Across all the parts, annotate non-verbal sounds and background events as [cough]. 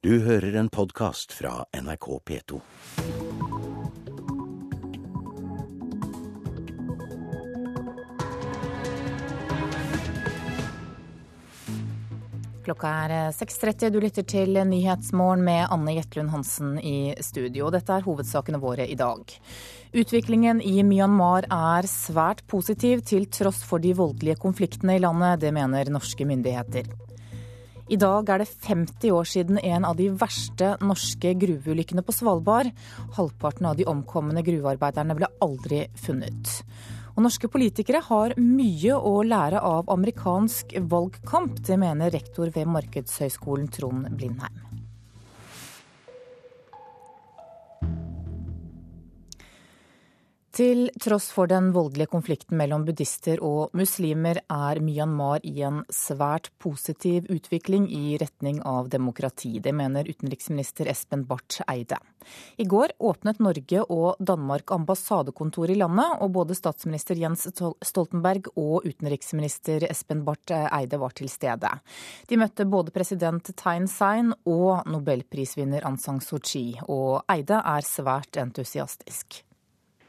Du hører en podkast fra NRK P2. Klokka er 6.30. Du lytter til Nyhetsmorgen med Anne Jetlund Hansen i studio. Dette er hovedsakene våre i dag. Utviklingen i Myanmar er svært positiv til tross for de voldelige konfliktene i landet. Det mener norske myndigheter. I dag er det 50 år siden en av de verste norske gruveulykkene på Svalbard. Halvparten av de omkomne gruvearbeiderne ble aldri funnet. Og norske politikere har mye å lære av amerikansk valgkamp. Det mener rektor ved Markedshøgskolen Trond Blindheim. Til tross for den voldelige konflikten mellom buddhister og muslimer, er Myanmar i en svært positiv utvikling i retning av demokrati. Det mener utenriksminister Espen Barth Eide. I går åpnet Norge og Danmark ambassadekontor i landet, og både statsminister Jens Stoltenberg og utenriksminister Espen Barth Eide var til stede. De møtte både president Thein Sein og nobelprisvinner Aung San Suu Kyi, og Eide er svært entusiastisk.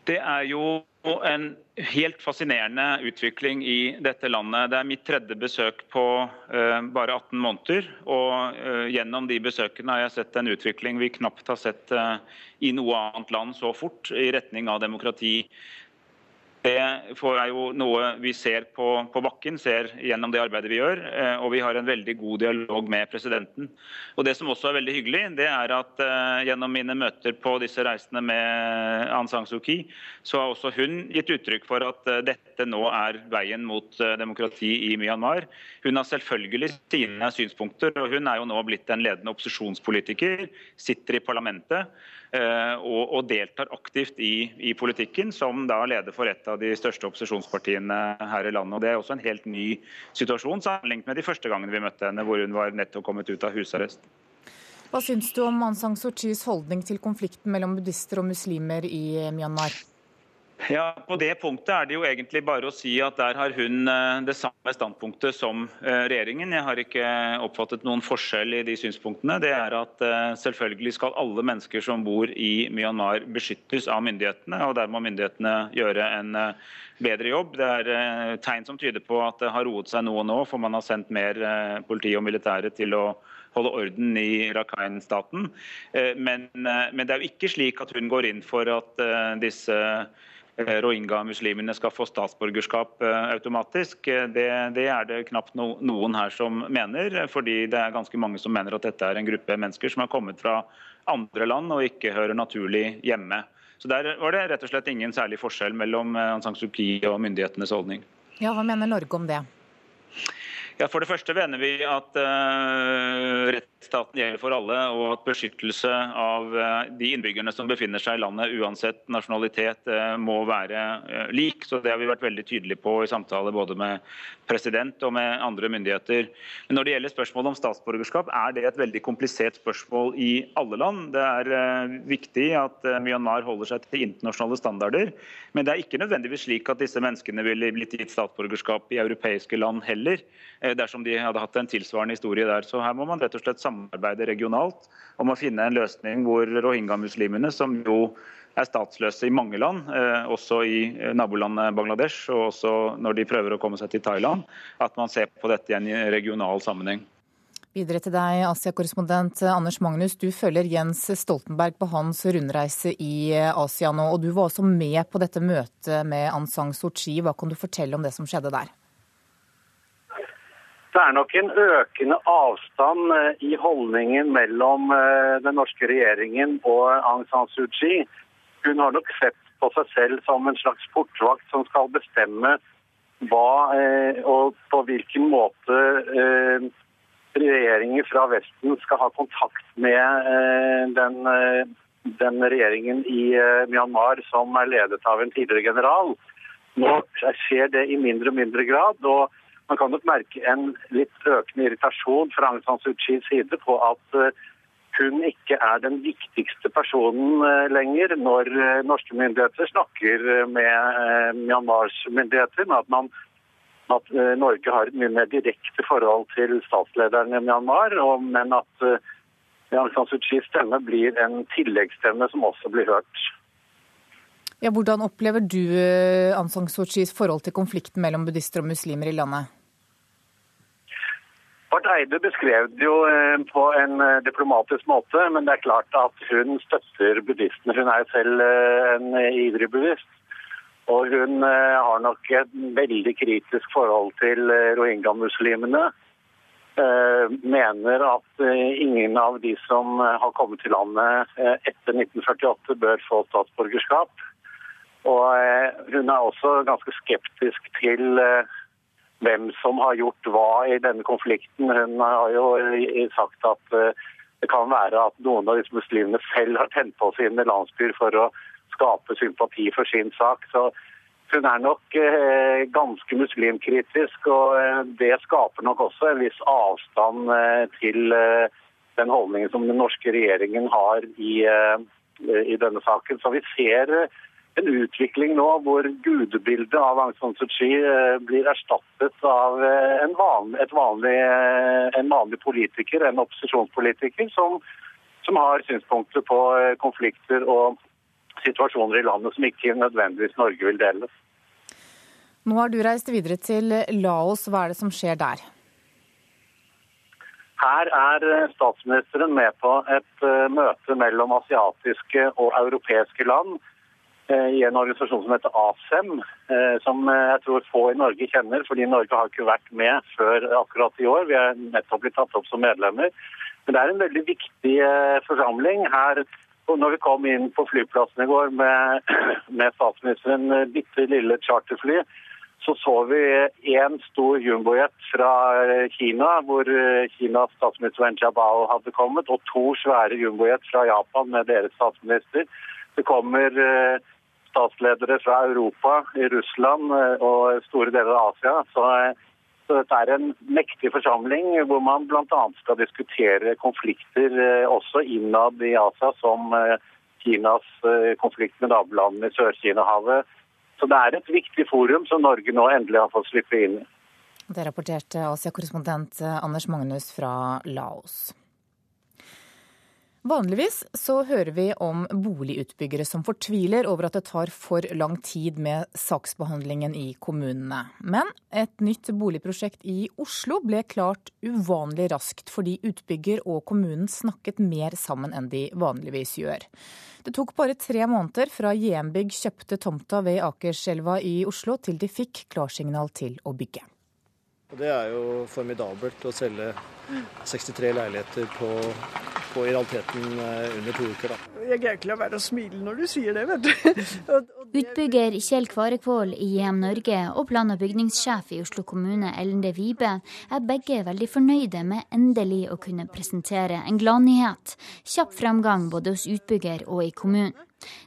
Det er jo en helt fascinerende utvikling i dette landet. Det er mitt tredje besøk på uh, bare 18 måneder. Og uh, gjennom de besøkene har jeg sett en utvikling vi knapt har sett uh, i noe annet land så fort, i retning av demokrati. Det er jo noe vi ser på, på, bakken, ser gjennom det arbeidet vi gjør. Og vi har en veldig god dialog med presidenten. Og Det som også er veldig hyggelig, det er at uh, gjennom mine møter på disse reisene med Aung San Suu Kyi, så har også hun gitt uttrykk for at uh, dette nå er veien mot demokrati i Myanmar. Hun har selvfølgelig sine synspunkter, og hun er jo nå blitt en ledende opposisjonspolitiker, sitter i parlamentet. Og, og, deltar aktivt i, i, politikken, som da leder for et av de største opposisjonspartiene her i landet. Og Det er også en helt ny situasjon sammenlignet med de første gangene vi møtte henne, hvor hun var nettopp kommet ut av husarrest. Hva syns du om Aung San Suu Kyis holdning til konflikten mellom buddhister og muslimer i Myanmar? Ja, På det punktet er det jo egentlig bare å si at der har hun det samme standpunktet som regjeringen. Jeg har ikke oppfattet noen forskjell i de synspunktene. Det er at selvfølgelig skal alle mennesker som bor i Myanmar beskyttes av myndighetene, og der må myndighetene gjøre en bedre jobb. Det er tegn som tyder på at det har roet seg noe nå, for man har sendt mer politi og militære til å holde orden i Rakhine-staten. Men, men, det er jo ikke slik at hun går inn for at disse rohingya-muslimene skal få statsborgerskap automatisk. Det, det, er det knapt no, noen her som mener, fordi det er ganske mange som mener at dette er en gruppe mennesker som har kommet fra andre land og ikke hører naturlig hjemme. Så Der var det rett og slett ingen særlig forskjell mellom Aung San Suu Kyi og myndighetenes holdning. Ja, Hva mener Norge om det? Ja, For det første mener vi at uh, rettsstaten gjelder for alle, og at beskyttelse av uh, de innbyggerne som befinner seg i landet, uansett nasjonalitet, uh, må være lik. Så Det har vi vært veldig tydelige på i samtale både med president og med andre myndigheter. Men Når det gjelder spørsmålet om statsborgerskap, er det et veldig komplisert spørsmål i alle land. Det er viktig at Myanmar holder seg til internasjonale standarder. Men det er ikke nødvendigvis slik at disse menneskene ville blitt gitt statsborgerskap i europeiske land heller dersom de hadde hatt en tilsvarende historie der. Så her må man rett og slett samarbeide regionalt om å finne en løsning hvor rohingya-muslimene, som jo er statsløse i mange land, også i nabolandet Bangladesh, og også når de prøver å komme seg til Thailand, at man ser på dette i en regional sammenheng. Videre til deg, Asia-korrespondent Anders Magnus. Du følger Jens Stoltenberg på hans rundreise i Asia nå, og du var også med på dette møtet med Aung San Suu Kyi. Hva kan du fortelle om det som skjedde der? Det er nok en økende avstand i holdningen mellom den norske regjeringen og Aung San Suu Kyi. Hun har nok sett på seg selv som en slags portvakt som skal bestemme hva og på hvilken måte regjeringer fra Vesten skal ha kontakt med den, den regjeringen i Myanmar som er ledet av en tidligere general. Nå skjer det i mindre og mindre grad. og man kan nok merke en litt økende irritasjon fra Aung San Suu Kyis side på at hun ikke er den viktigste personen lenger når norske myndigheter snakker med Myanmars myndigheter. At, man, at Norge har et mye mer direkte forhold til statslederen i Myanmar, men at Aung San Suu Kyis stemme blir en tilleggsstemme som også blir hørt. Ja, hvordan opplever du eh, Aung San Suu Kyis forhold til konflikten mellom buddhister og muslimer i landet? Barth Eide beskrev det jo eh, på en eh, diplomatisk måte, men det er klart at hun støtter buddhistene. Hun er jo selv en ivrig buddhist. Og hun har nok et veldig kritisk forhold til rohingya-muslimene. Mener at ingen av de som har kommet til landet etter 1948 bør få statsborgerskap. Og eh, hun er også ganske skeptisk til eh, hvem som har gjort hva i denne konflikten. Hun har jo eh, sagt at det kan være at noen av disse muslimene selv har tent på sine landsbyer for å skape sympati for sin sak. Så hun er nok ganske muslimkritisk, og det skaper nok også en viss avstand til den holdningen som den norske regjeringen har i, i denne saken. Så vi ser en utvikling nå hvor gudebildet av Aung San Suu Kyi eh, blir erstattet av eh, en vanlig, vanlig, eh, en vanlig politiker, en opposisjonspolitiker, som, som, har synspunkter på konflikter og situasjoner i landet som ikke nødvendigvis Norge vil dele. Nå har du reist videre til Laos. Hva er det som skjer der? Her er statsministeren med på et møte mellom asiatiske og europeiske land i en organisasjon som heter ASEM, eh, som eh, jeg tror få i Norge kjenner, fordi Norge har ikke vært med før akkurat i år. Vi er nettopp blitt tatt opp som medlemmer. Men det er en veldig viktig forsamling. Her, når vi kom inn på flyplassen i går med, [clears throat] med statsministeren bitte lille charterfly, så så vi én stor jumbojet fra Kina, hvor Kinas statsminister Wen Jiabao hadde kommet, og to svære jumbojet fra Japan med deres statsminister. Det kommer statsledere fra Europa, Russland eh, og store deler av Asia. Så, eh, så dette er en mektig forsamling hvor man bl.a. skal diskutere konflikter eh, også innad i Asia, som Kinas konflikt med nabolandene i Sør-Kina-havet. Så det er et viktig forum som Norge nå endelig har fått slippe inn i. Det rapporterte Asia-korrespondent Anders Magnus fra Laos. Vanligvis så hører vi om boligutbyggere som fortviler over at det tar for lang tid med saksbehandlingen i kommunene. Men et nytt boligprosjekt i Oslo ble klart uvanlig raskt fordi utbygger og kommunen snakket mer sammen enn de vanligvis gjør. Det tok bare tre måneder fra JM kjøpte tomta ved Akerselva i Oslo til de fikk klarsignal til å bygge. Det er jo formidabelt å selge 63 leiligheter på, på i realiteten eh, under to uker. Da. Jeg greier ikke la være å smile når du sier det, vet du. [laughs] Utbygger Kjell Kvarekvål i IM Norge og plan- og bygningssjef i Oslo kommune Ellen De Vibe er begge veldig fornøyde med endelig å kunne presentere en gladnyhet. Kjapp framgang både hos utbygger og i kommunen.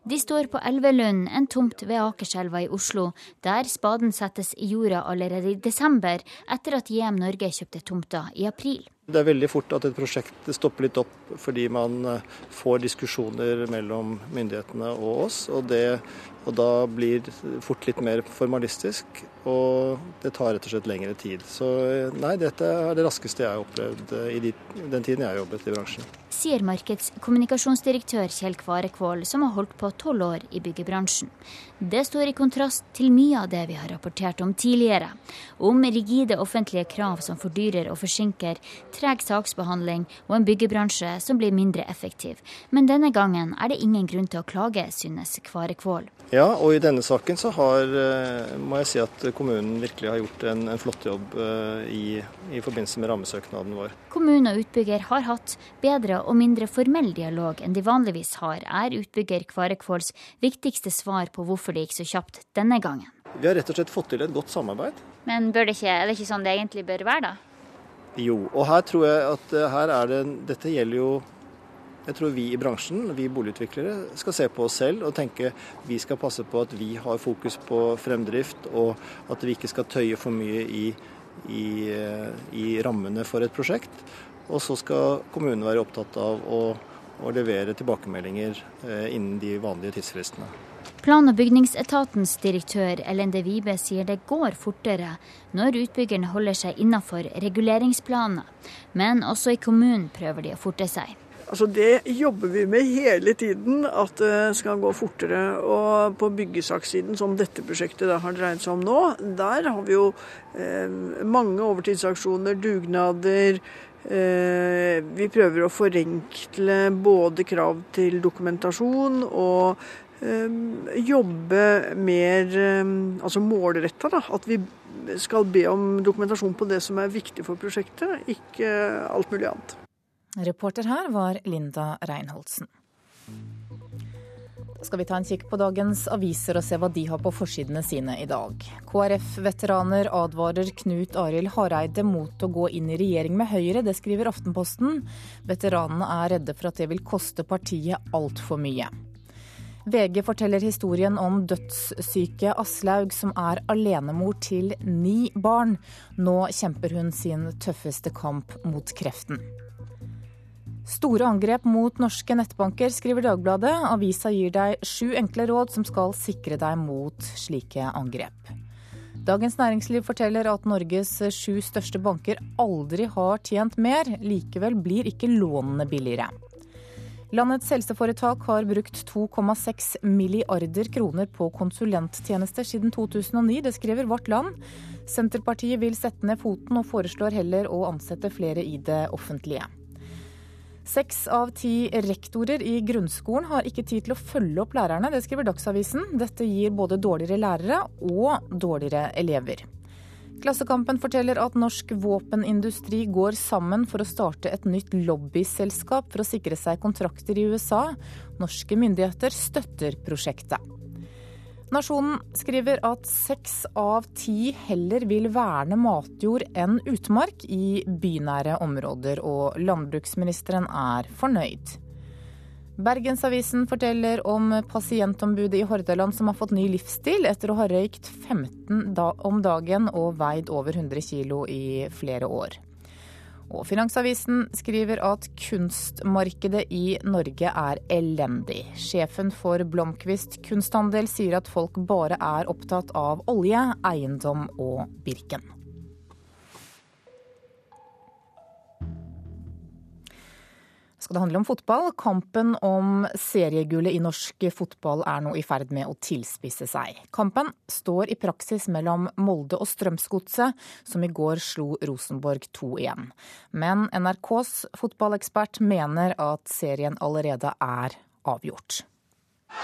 De står på Elvelund, en tomt ved Akerselva i Oslo, der spaden settes i jorda allerede i desember, etter at JM Norge kjøpte tomta i april. Det er veldig fort at et prosjekt stopper litt opp fordi man eh, får diskusjoner mellom myndighetene og oss. Og, det, og da blir det fort litt mer formalistisk, og det tar rett og slett lengre tid. Så eh, nei, dette er det raskeste jeg har opplevd eh, i de, den tiden jeg har jobbet i bransjen. Sier markedskommunikasjonsdirektør Kjell Kvarekvål, som har holdt på tolv år i byggebransjen. Det står i kontrast til mye av det vi har rapportert om tidligere. Om rigide offentlige krav som fordyrer og forsinker, treg saksbehandling og en byggebransje som blir mindre effektiv. Men denne gangen er det ingen grunn til å klage, synes Kvarekvål. Ja, og i denne saken så har, eh, må jeg si at kommunen virkelig har gjort en, en flott jobb eh, i, i, forbindelse med rammesøknaden vår. Kommune og utbygger har hatt bedre og mindre formell dialog enn de vanligvis har, er utbygger Kvarekvåls viktigste svar på hvorfor det gikk så kjapt denne gangen. Vi har rett og slett fått til et godt samarbeid. Men det ikke, er det ikke sånn det egentlig bør være, da? Jo, og her tror jeg at eh, her er det Dette gjelder jo jeg tror vi i bransjen, vi boligutviklere, skal se på oss selv og tenke vi skal passe på at vi har fokus på fremdrift, og at vi ikke skal tøye for mye i, i, eh, i rammene for et prosjekt. Og så skal kommunen være opptatt av å, å levere tilbakemeldinger eh, innen de vanlige tidsfristene. Plan- og bygningsetatens direktør Elende Vibe sier det går fortere når utbyggerne holder seg innafor reguleringsplanene, Men også i kommunen prøver de å forte seg. Altså Det jobber vi med hele tiden, at det skal gå fortere. Og på byggesakssiden, som dette prosjektet da har dreid seg om nå, der har vi jo eh, mange overtidsaksjoner, dugnader. Eh, vi prøver å forenkle både krav til dokumentasjon og jobbe mer eh, altså målretta. At vi skal be om dokumentasjon på det som er viktig for prosjektet, ikke alt mulig annet. Reporter her var Linda Reinholdsen. Da skal vi ta en kikk på dagens aviser og se hva de har på forsidene sine i dag. KrF-veteraner advarer Knut Arild Hareide mot å gå inn i regjering med Høyre. Det skriver Aftenposten. Veteranene er redde for at det vil koste partiet altfor mye. VG forteller historien om dødssyke Aslaug, som er alenemor til ni barn. Nå kjemper hun sin tøffeste kamp mot kreften. Store angrep mot norske nettbanker, skriver Dagbladet. Avisa gir deg sju enkle råd som skal sikre deg mot slike angrep. Dagens Næringsliv forteller at Norges sju største banker aldri har tjent mer. Likevel blir ikke lånene billigere. Landets helseforetak har brukt 2,6 milliarder kroner på konsulenttjenester siden 2009. Det skriver Vårt Land. Senterpartiet vil sette ned foten og foreslår heller å ansette flere i det offentlige. Seks av ti rektorer i grunnskolen har ikke tid til å følge opp lærerne. Det skriver Dagsavisen. Dette gir både dårligere lærere og dårligere elever. Klassekampen forteller at norsk våpenindustri går sammen for å starte et nytt lobbyselskap for å sikre seg kontrakter i USA. Norske myndigheter støtter prosjektet. Nasjonen skriver at seks av ti heller vil verne matjord enn utmark i bynære områder, og landbruksministeren er fornøyd. Bergensavisen forteller om pasientombudet i Hordaland som har fått ny livsstil etter å ha røykt 15 om dagen og veid over 100 kg i flere år. Og Finansavisen skriver at kunstmarkedet i Norge er elendig. Sjefen for Blomkvist kunsthandel sier at folk bare er opptatt av olje, eiendom og Birken. Skal det handle om fotball. Kampen om seriegullet i norsk fotball er nå i ferd med å tilspisse seg. Kampen står i praksis mellom Molde og Strømsgodset, som i går slo Rosenborg 2-1. Men NRKs fotballekspert mener at serien allerede er avgjort.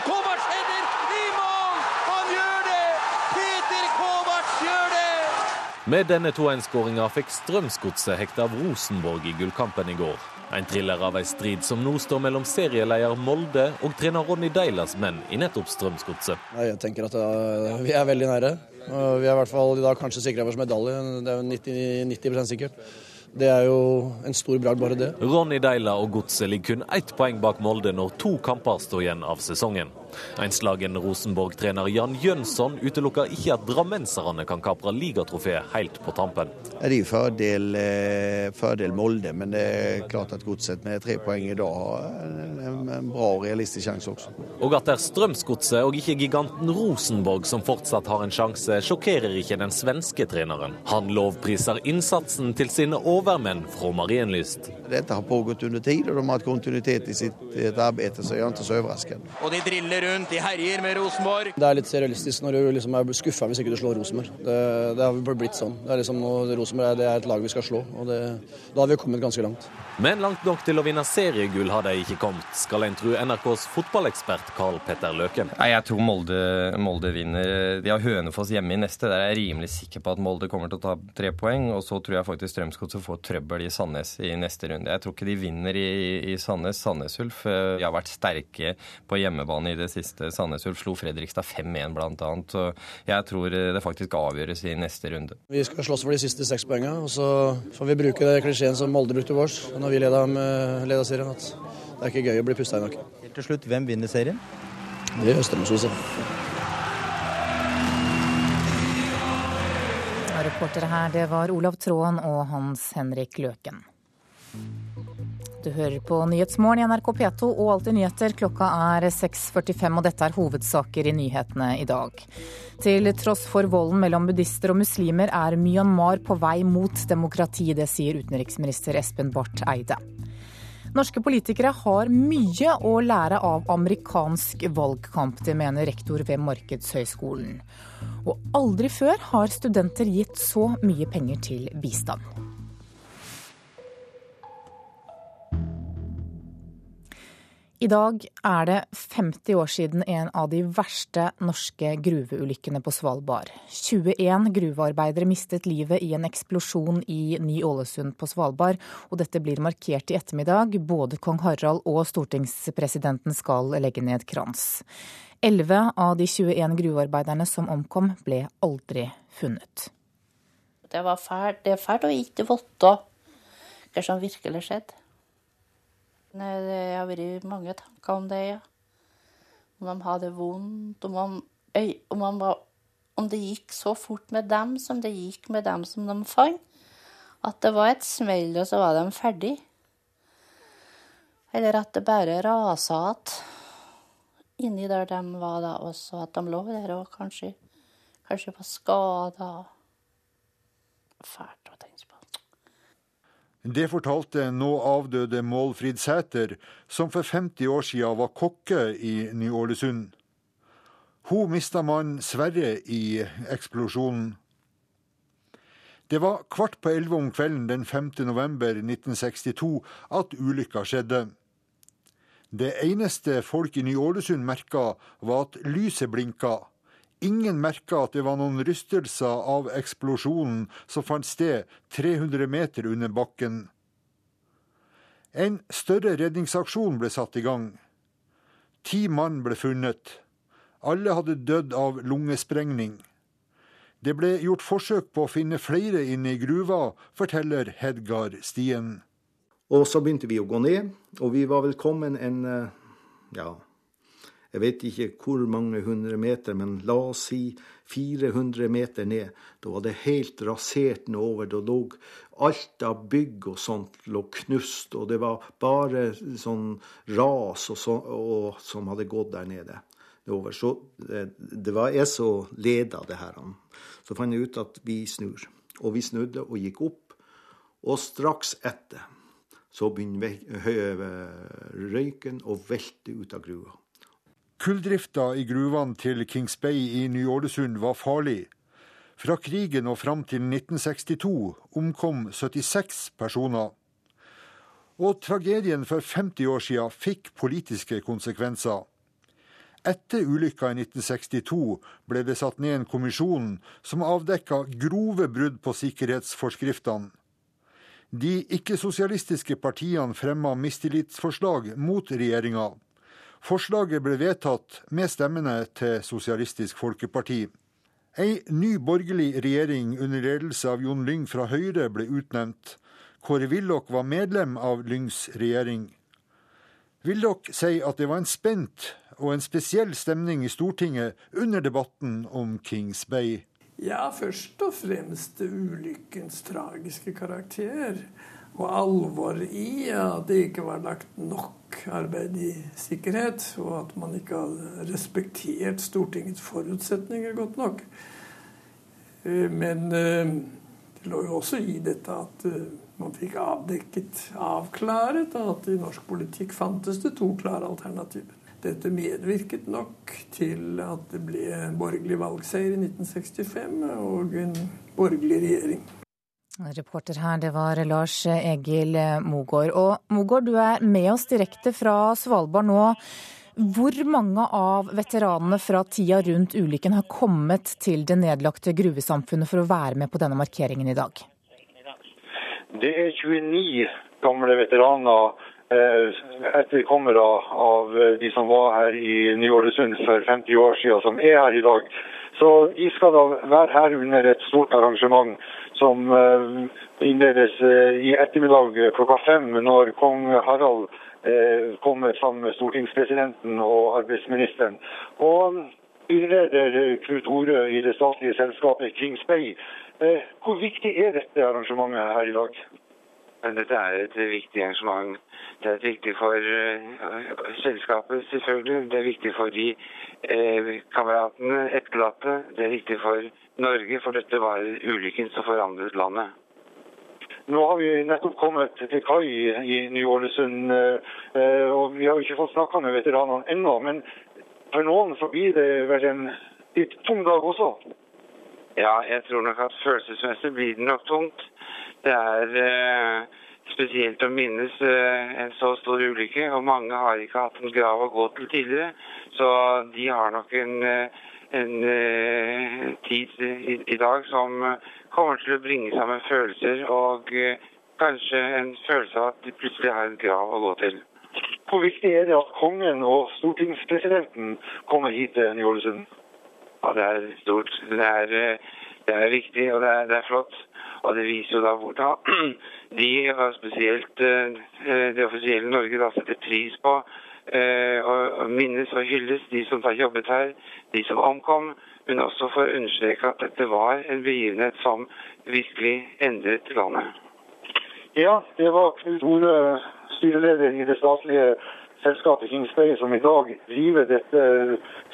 Kovac header i mål! Han gjør det! Peter Kovac gjør det! Med denne 2-1-skåringa fikk Strømsgodset hekta av Rosenborg i gullkampen i går. En thriller av ei strid som nå står mellom serieleder Molde og trener Ronny Deilas menn i nettopp Strømsgodset. Jeg tenker at uh, vi er veldig nære. Vi er i hvert fall i dag kanskje sikra vår medalje. Det er 90, 90 sikkert. Det er jo en stor bragd, bare det. Ronny Deila og Godset ligger kun ett poeng bak Molde når to kamper står igjen av sesongen. En Rosenborg-trener Jan Jønsson utelukker ikke at drammenserne kan kapre ligatrofeet helt på tampen. Det er fordel, eh, fordel Molde, men det er klart at Godset med tre poeng i dag har en, en bra og realistisk sjanse også. Og at det er Strømsgodset og ikke giganten Rosenborg som fortsatt har en sjanse, sjokkerer ikke den svenske treneren. Han lovpriser innsatsen til sine overmenn fra Marienlyst. Dette har pågått under tid, og de har hatt kontinuitet i sitt arbeid, så jeg er ikke så overrasket. Og de driller rundt, de herjer med Rosenborg. Det er litt realistisk når du liksom er skuffa hvis ikke du slår Rosenborg. Det, det har blitt sånn. Det er liksom, Rosenborg er, er et lag vi skal slå, og det, da har vi kommet ganske langt. Men langt nok til å vinne seriegull har de ikke kommet, skal en tro NRKs fotballekspert Karl Petter Løken. Nei, Jeg tror Molde, Molde, vinner. De har Hønefoss hjemme i neste. Der er jeg rimelig sikker på at Molde kommer til å ta tre poeng. Og så tror jeg faktisk Strømsgodset får trøbbel i Sandnes i neste runde. Jeg tror ikke de vinner i, i Sandnes. Sandnes Ulf eh, de har vært sterke på hjemmebane i det siste. Sandnes Ulf slo Fredrikstad 5-1 bl.a. Så jeg tror det faktisk avgjøres i neste runde. Vi skal slåss for de siste seks poengene, og så får vi bruke det klisjeen som Molde brukte vårs når vi leda, leda serien, at det er ikke gøy å bli pusta i nakken. Helt til slutt, hvem vinner serien? Det gjør Strømsgodset. Reportere her, det var Olav Tråen og Hans Henrik Løken. Du hører på Nyhetsmorgen i NRK P2 og Alltid nyheter. Klokka er 6.45, og dette er hovedsaker i nyhetene i dag. Til tross for volden mellom buddhister og muslimer er Myanmar på vei mot demokrati. Det sier utenriksminister Espen Barth Eide. Norske politikere har mye å lære av amerikansk valgkamp. Det mener rektor ved Markedshøgskolen. Og aldri før har studenter gitt så mye penger til bistand. I dag er det 50 år siden en av de verste norske gruveulykkene på Svalbard. 21 gruvearbeidere mistet livet i en eksplosjon i Ny-Ålesund på Svalbard, og dette blir markert i ettermiddag. Både kong Harald og stortingspresidenten skal legge ned krans. Elleve av de 21 gruvearbeiderne som omkom, ble aldri funnet. Det, var fælt. det er fælt å ikke vite hva som virkelig skjedde. Det har vært mange tanker om det, ja. Om de hadde vondt, om, om, om, var, om, det gikk så fort med dem som det gikk med dem som de fant. At det var et smell, og så var de ferdig. Eller at det bare rasa igjen inni der de var da også. At de lå der og kanskje, kanskje var skada. Fælt det fortalte nå avdøde Målfrid Sæter, som for 50 år siden var kokke i Ny-Ålesund. Hun mista mannen Sverre i eksplosjonen. Det var kvart på elleve om kvelden den 5. november 1962 at ulykka skjedde. Det eneste folk i Ny-Ålesund merka, var at lyset blinka. Ingen merka at det var noen rystelser av eksplosjonen som fant sted 300 meter under bakken. En større redningsaksjon ble satt i gang. Ti mann ble funnet. Alle hadde dødd av lungesprengning. Det ble gjort forsøk på å finne flere inne i gruva, forteller Hedgar Stien. Og så begynte vi å gå ned, og vi var vel kommet en eh, ja, jeg vet ikke hvor mange hundre meter, men la oss si 400 meter ned. Da var det helt rasert nedover. Da lå alt av bygg og sånt lå knust, og det var bare sånn ras og så, og, som hadde gått der nede. Nedover. Så det, det var jeg som leda det her. Så fant jeg ut at vi snur. Og vi snudde og gikk opp. Og straks etter så begynner røyken å velte ut av grua. Kulldrifta i gruvene til Kings Bay i Ny-Ålesund var farlig. Fra krigen og fram til 1962 omkom 76 personer. Og tragedien for 50 år siden fikk politiske konsekvenser. Etter ulykka i 1962 ble det satt ned en kommisjon som avdekka grove brudd på sikkerhetsforskriftene. De ikke-sosialistiske partiene fremma mistillitsforslag mot regjeringa. Forslaget ble vedtatt med stemmene til Sosialistisk Folkeparti. Ei ny borgerlig regjering under ledelse av Jon Lyng fra Høyre ble utnevnt. Kåre Willoch var medlem av Lyngs regjering. Willoch sier at det var en spent og en spesiell stemning i Stortinget under debatten om Kings Bay. Ja, først og fremst ulykkens tragiske karakter og alvor i at det ikke var lagt nok arbeid i sikkerhet, og at man ikke hadde respektert Stortingets forutsetninger godt nok. Eh, men eh, det lå jo også i dette at eh, man fikk avdekket, avklaret, at i norsk politikk fantes det to klare alternativer. Dette medvirket nok til at det ble borgerlig valgseier i 1965 og en borgerlig regjering. Reporter her, det var Lars Egil Mogård. Og Mogård, du er med oss direkte fra Svalbard nå. Hvor mange av veteranene fra tida rundt ulykken har kommet til det nedlagte gruvesamfunnet for å være med på denne markeringen i dag? Det er 29 gamle veteraner, eh, etterkommere av de som var her i Ny-Ålesund for 50 år siden, som er her i dag. Så de skal da være her under et stort arrangement som eh, innledes eh, i ettermiddag klokka fem, når kong Harald eh, kommer sammen med stortingspresidenten og arbeidsministeren. Og underleder Knut Orø i det statlige selskapet Kings Bay. Hvor viktig er dette arrangementet her i dag? Dette er et viktig arrangement. Det er viktig for uh, selskapet, selvfølgelig. Det er viktig for de uh, kameratene, etterlatte. Det er viktig for Norge, for dette var ulykken som forandret landet. Nå har vi nettopp kommet til kai i Ny-Ålesund, og vi har jo ikke fått snakka med veteranene ennå. Men for noen så blir det vel en litt tung dag også? Ja, jeg tror nok at følelsesmessig blir det nok tungt. Det er eh, spesielt å minnes eh, en så stor ulykke, og mange har ikke hatt en grav å gå til tidligere. Så de har nok en, eh, en eh, tid i, i, dag som kommer til å bringe sammen følelser, og eh, kanskje en følelse av at de plutselig har en grav å gå til. Hvor viktig er det at kongen og stortingspresidenten kommer hit til Ny-Ålesund? Ja, det er stort. Det er, det er viktig, og det er, det er flott. Og det viser jo da hvordan [clears throat] de, og spesielt eh, det offisielle Norge, da setter pris på eh, og minnes og hylles de som har jobbet her, de som omkom. Men også for å understreke at dette var en begivenhet som virkelig endret landet. Ja, det var Knut Ore, styreleder i det statlige selskapet Kingsberg som i dag driver dette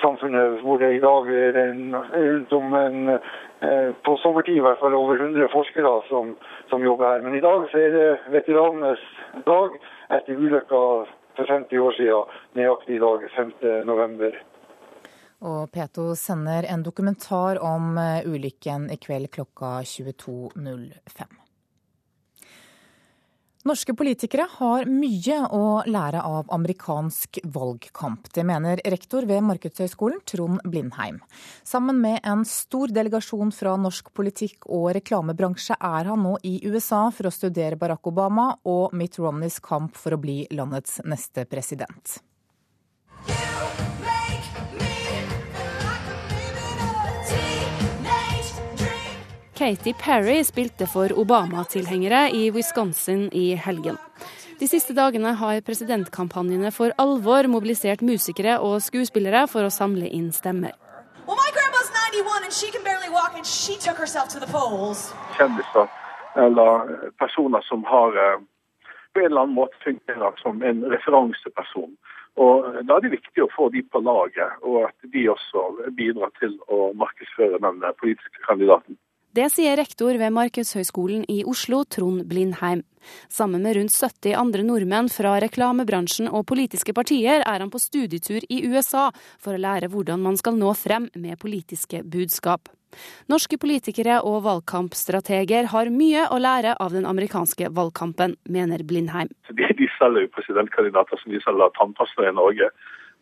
samfunnet, hvor det i dag er en, rundt om en Eh, på sommertid i hvert fall over 100 forskere som, som, jobber her. Men i dag så er det veteranenes dag etter ulykka for 50 år siden, nøyaktig i dag 5. november. Og P2 sender en dokumentar om eh, ulykken i kveld klokka 22.05. Norske politikere har mye å lære av amerikansk valgkamp. Det mener rektor ved Markedshøgskolen, Trond Blindheim. Sammen med en stor delegasjon fra norsk politikk og reklamebransje er han nå i USA for å studere Barack Obama og Mitt Romneys kamp for å bli landets neste president. Katy Perry spilte for Obama-tilhengere i Wisconsin i helgen. De siste dagene har presidentkampanjene for alvor mobilisert musikere og skuespillere for å samle inn stemmer. Kjendiser eller personer som har eh, på en eller annen måte fungerer som en referanseperson. Og Da er det viktig å få de på laget, og at de også bidrar til å markedsføre den politiske kandidaten. Det sier rektor ved Markedshøgskolen i Oslo, Trond Blindheim. Sammen med rundt 70 andre nordmenn fra reklamebransjen og politiske partier er han på studietur i USA for å lære hvordan man skal nå frem med politiske budskap. Norske politikere og valgkampstrateger har mye å lære av den amerikanske valgkampen, mener Blindheim. De, selger jo presidentkandidater som de selger tannpasta i Norge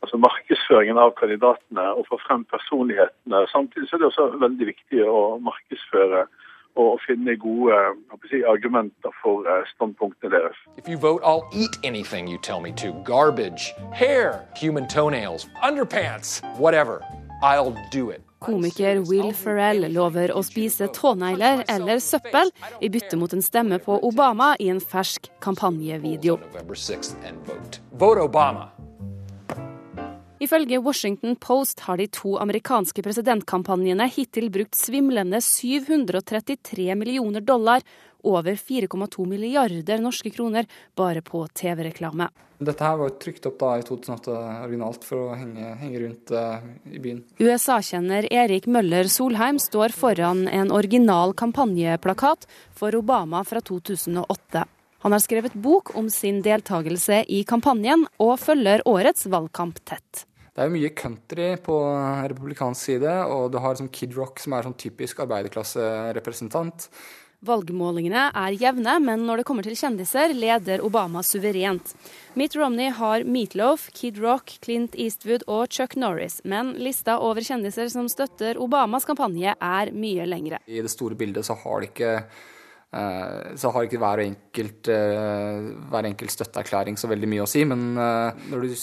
altså markedsføringen av kandidatene og få frem personlighetene. Samtidig er det også veldig viktig å markedsføre og finne gode si, argumenter for eh, standpunktene deres. If you vote, I'll eat anything you tell me to. Garbage, hair, human toenails, underpants, whatever. I'll do it. Komiker Will Ferrell lover å spise tånegler eller søppel i bytte mot en stemme på Obama i en fersk kampanjevideo. Vote Obama. Ifølge Washington Post har de to amerikanske presidentkampanjene hittil brukt svimlende 733 millioner dollar, over 4,2 milliarder norske kroner, bare på TV-reklame. Dette her var trykt opp da i 2008 originalt for å henge, henge rundt uh, i byen. USA-kjenner Erik Møller Solheim står foran en original kampanjeplakat for Obama fra 2008. Han har skrevet bok om sin deltakelse i kampanjen, og følger årets valgkamp tett. Det er jo mye country på republikansk side, og du har sånn Kid Rock, som er sånn typisk arbeiderklasserepresentant. Valgmålingene er jevne, men når det kommer til kjendiser, leder Obama suverent. Mitt Romney har Meatloaf, Kid Rock, Clint Eastwood og Chuck Norris. Men lista over kjendiser som støtter Obamas kampanje, er mye lengre. I det store bildet så har det ikke eh, så har ikke hver enkelt, eh, hver enkelt støtteerklæring så veldig mye å si, men eh, når du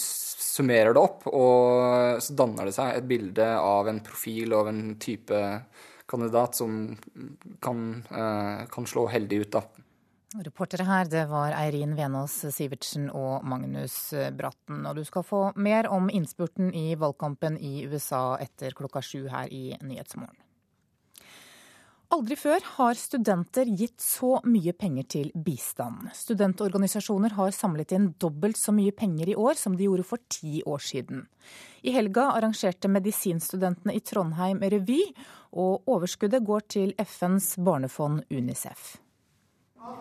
summerer det opp, og så danner det seg et bilde av en profil og en type kandidat som kan, eh, kan slå heldig ut, da. Reportere her, det var Eirin Venås Sivertsen og Magnus Bratten. Og du skal få mer om innspurten i valgkampen i USA etter klokka sju her i Nyhetsmorgen. Aldri før har studenter gitt så mye penger til bistand. Studentorganisasjoner har samlet inn dobbelt så mye penger i år som de gjorde for ti år siden. I helga arrangerte medisinstudentene i Trondheim revy, og overskuddet går til FNs barnefond UNICEF.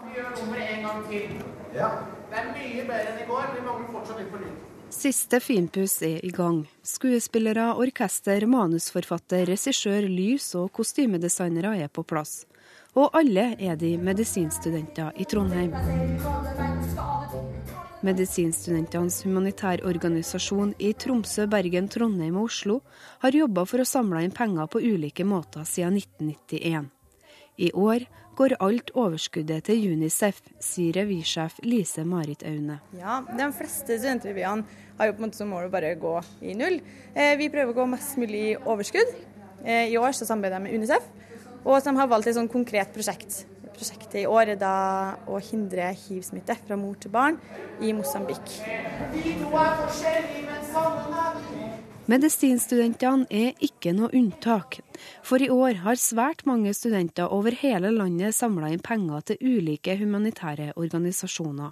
Vi gjør nummeret en gang til. Ja. Det er mye bedre enn i går. Vi mangler fortsatt litt for lyd. Siste finpuss er i gang. Skuespillere, orkester, manusforfatter, regissør, lys og kostymedesignere er på plass. Og alle er de medisinstudenter i Trondheim. Medisinstudentenes humanitærorganisasjon i Tromsø, Bergen, Trondheim og Oslo har jobba for å samle inn penger på ulike måter siden 1991. I år går alt overskuddet til Unicef, sier revysjef Lise Marit Aune. Ja, De fleste studentrevyene har jo på en måte som mål å bare gå i null. Eh, vi prøver å gå mest mulig i overskudd. Eh, I år så samarbeider jeg med Unicef, og de har valgt et sånn konkret prosjekt prosjektet i år er da å hindre hiv-smitte fra mor til barn i Mosambik. Medisinstudentene er ikke noe unntak. For i år har svært mange studenter over hele landet samla inn penger til ulike humanitære organisasjoner.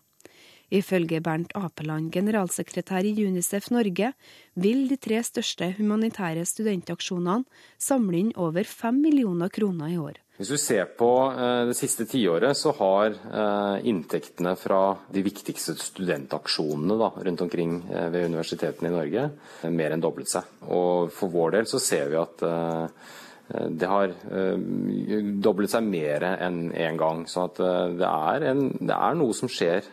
Ifølge Bernt Apeland, generalsekretær i Unicef Norge, vil de tre største humanitære studentaksjonene samle inn over fem millioner kroner i år. Hvis du ser på eh, det siste tiåret, så har eh, inntektene fra de viktigste studentaksjonene da, rundt omkring eh, ved universitetene i Norge mer enn doblet seg. Og for vår del så ser vi at det har doblet seg mer enn én en gang. Så det er, en, det, er noe som skjer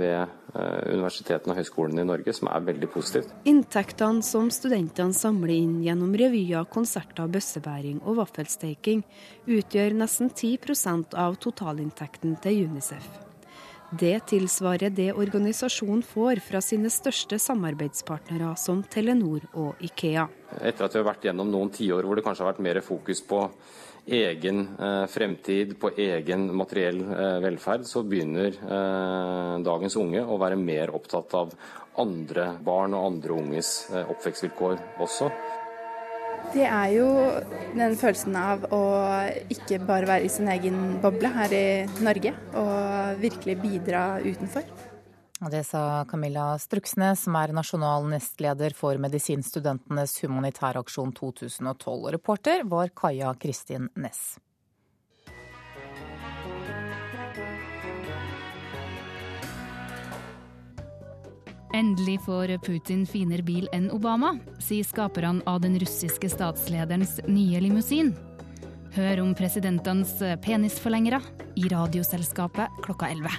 ved Eh, universitetene og høyskolene i Norge, som er veldig positivt. Inntektene som studentene samler inn gjennom revyer, konserter, bøssebæring og vaffelsteiking, utgjør nesten 10% av totalinntekten til Unicef. Det tilsvarer det organisasjonen får fra sine største samarbeidspartnere som Telenor og Ikea. Etter at vi har vært gjennom noen tiår hvor det kanskje har vært mer fokus på egen eh, fremtid, på egen materiell eh, velferd, så begynner eh, dagens unge å være mer opptatt av andre barn og andre unges oppvekstvilkår også. Det er jo den følelsen av å ikke bare være i sin egen boble her i Norge, og virkelig bidra utenfor. Og Det sa Camilla Struksnes, som er nasjonal nestleder for Medisinstudentenes humanitæraksjon 2012. Reporter var Kaja Kristin Næss. Endelig får Putin finere bil enn Obama, sier skaperne av den russiske statslederens nye limousin. Hør om presidentenes penisforlengere i Radioselskapet klokka 11.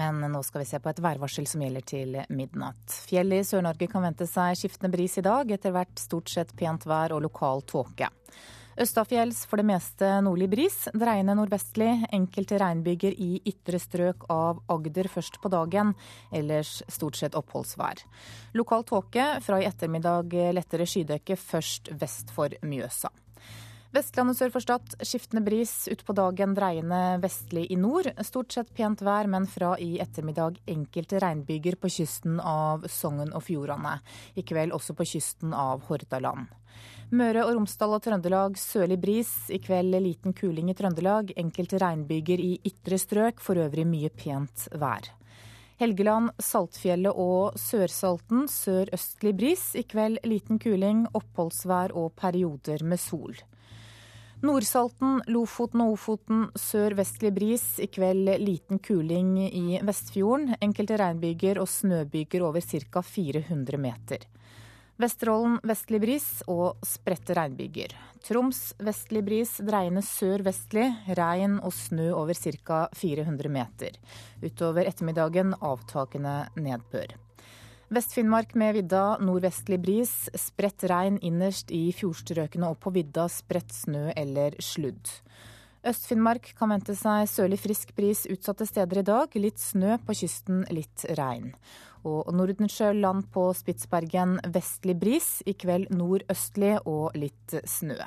Men nå skal vi se på et værvarsel som gjelder til midnatt. Fjellet i Sør-Norge kan vente seg skiftende bris i dag, etter hvert stort sett pent vær og lokal tåke. Østafjells for det meste nordlig bris, dreiende nordvestlig. Enkelte regnbyger i ytre strøk av Agder først på dagen, ellers stort sett oppholdsvær. Lokal tåke, fra i ettermiddag lettere skydekke først vest for Mjøsa. Vestlandet sør for Stad skiftende bris, utpå dagen dreiende vestlig i nord. Stort sett pent vær, men fra i ettermiddag enkelte regnbyger på kysten av Sogn og Fjordane. I kveld også på kysten av Hordaland. Møre og Romsdal og Trøndelag sørlig bris. I kveld liten kuling i Trøndelag. Enkelte regnbyger i ytre strøk, for øvrig mye pent vær. Helgeland, Saltfjellet og Sørsalten sørøstlig bris. I kveld liten kuling, oppholdsvær og perioder med sol. Nordsalten, Lofoten og Ofoten sør-vestlig bris. I kveld liten kuling i Vestfjorden. Enkelte regnbyger og snøbyger over ca. 400 meter. Vesterålen vestlig bris og spredte regnbyger. Troms vestlig bris, dreiende sør-vestlig. Regn og snø over ca. 400 meter. Utover ettermiddagen avtakende nedbør. Vest-Finnmark med vidda nordvestlig bris. Spredt regn innerst i fjordstrøkene og på vidda spredt snø eller sludd. Øst-Finnmark kan vente seg sørlig frisk bris utsatte steder i dag. Litt snø på kysten, litt regn. Og Nordensjøland på Spitsbergen vestlig bris. I kveld nordøstlig og litt snø.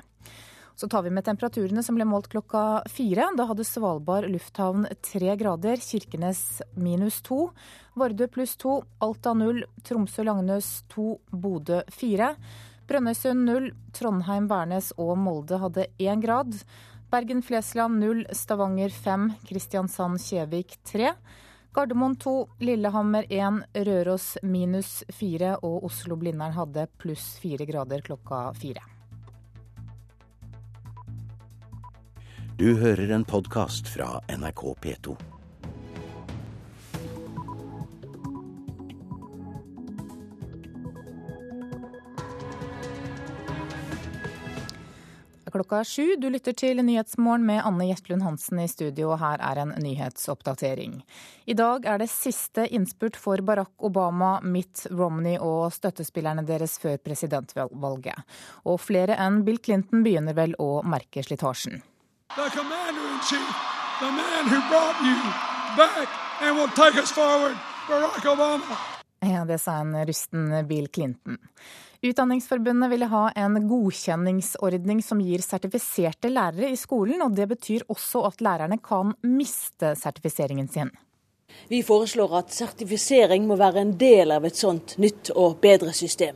Så tar vi med temperaturene som ble målt klokka fire. Da hadde Svalbard lufthavn tre grader, Kirkenes minus to, Vardø pluss to, Alta null, Tromsø-Langnes to, Bodø fire. Brønnøysund null, Trondheim-Værnes og Molde hadde én grad. Bergen-Flesland null, Stavanger fem, Kristiansand-Kjevik tre. Gardermoen 2, Lillehammer 1, Røros minus 4 og Oslo-Blindern hadde pluss 4 grader klokka 4. Du hører en podkast fra NRK P2. Klokka sju, du lytter til Nyhetsmorgen med Anne Gjertlund Hansen i studio, og her er en nyhetsoppdatering. I dag er det siste innspurt for Barack Obama, Mitt Romney og støttespillerne deres før presidentvalget. Og flere enn Bill Clinton begynner vel å merke slitasjen. The commander in chief, the man who brought you back and will take us forward, Barack Obama. Ja, det sa en rusten Bill Clinton. Utdanningsforbundet ville ha en godkjenningsordning som gir sertifiserte lærere i skolen, og det betyr også at lærerne kan miste sertifiseringen sin. Vi foreslår at sertifisering må være en del av et sånt nytt og bedre system.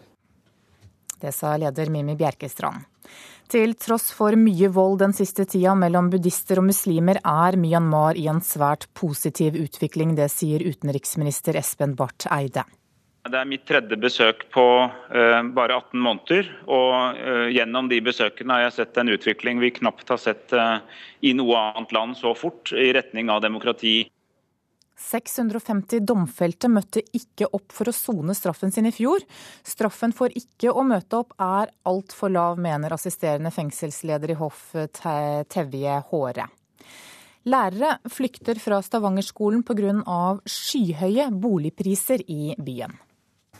Det sa leder Mimi Bjerkestrand. Til tross for mye vold den siste tida mellom buddhister og muslimer, er Myanmar i en svært positiv utvikling. Det sier utenriksminister Espen Barth Eide. Det er mitt tredje besøk på uh, bare 18 måneder. Og uh, gjennom de besøkene har jeg sett en utvikling vi knapt har sett uh, i noe annet land så fort, i retning av demokrati. 650 domfelte møtte ikke opp for å sone straffen sin i fjor. Straffen for ikke å møte opp er altfor lav, mener assisterende fengselsleder i hoff Tevje Håre. Lærere flykter fra Stavangerskolen pga. skyhøye boligpriser i byen.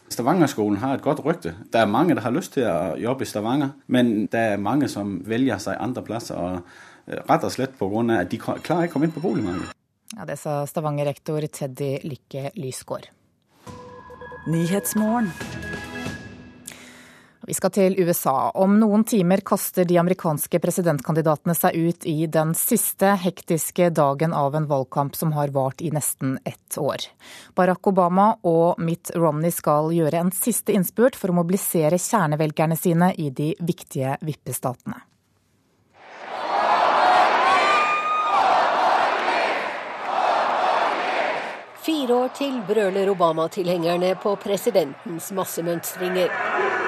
Stavangerskolen har et godt rykte. Det er mange som har lyst til å jobbe i Stavanger, men det er mange som velger seg andre plasser. og Rett og slett pga. at de klarer ikke å komme inn på boligmarkedet. Ja, Det sa Stavanger-rektor Teddy Lykke Lysgård. Vi skal til USA. Om noen timer kaster de amerikanske presidentkandidatene seg ut i den siste hektiske dagen av en valgkamp som har vart i nesten ett år. Barack Obama og Mitt Romney skal gjøre en siste innspurt for å mobilisere kjernevelgerne sine i de viktige vippestatene. Fire år til brøler Obama-tilhengerne på presidentens massemønstringer.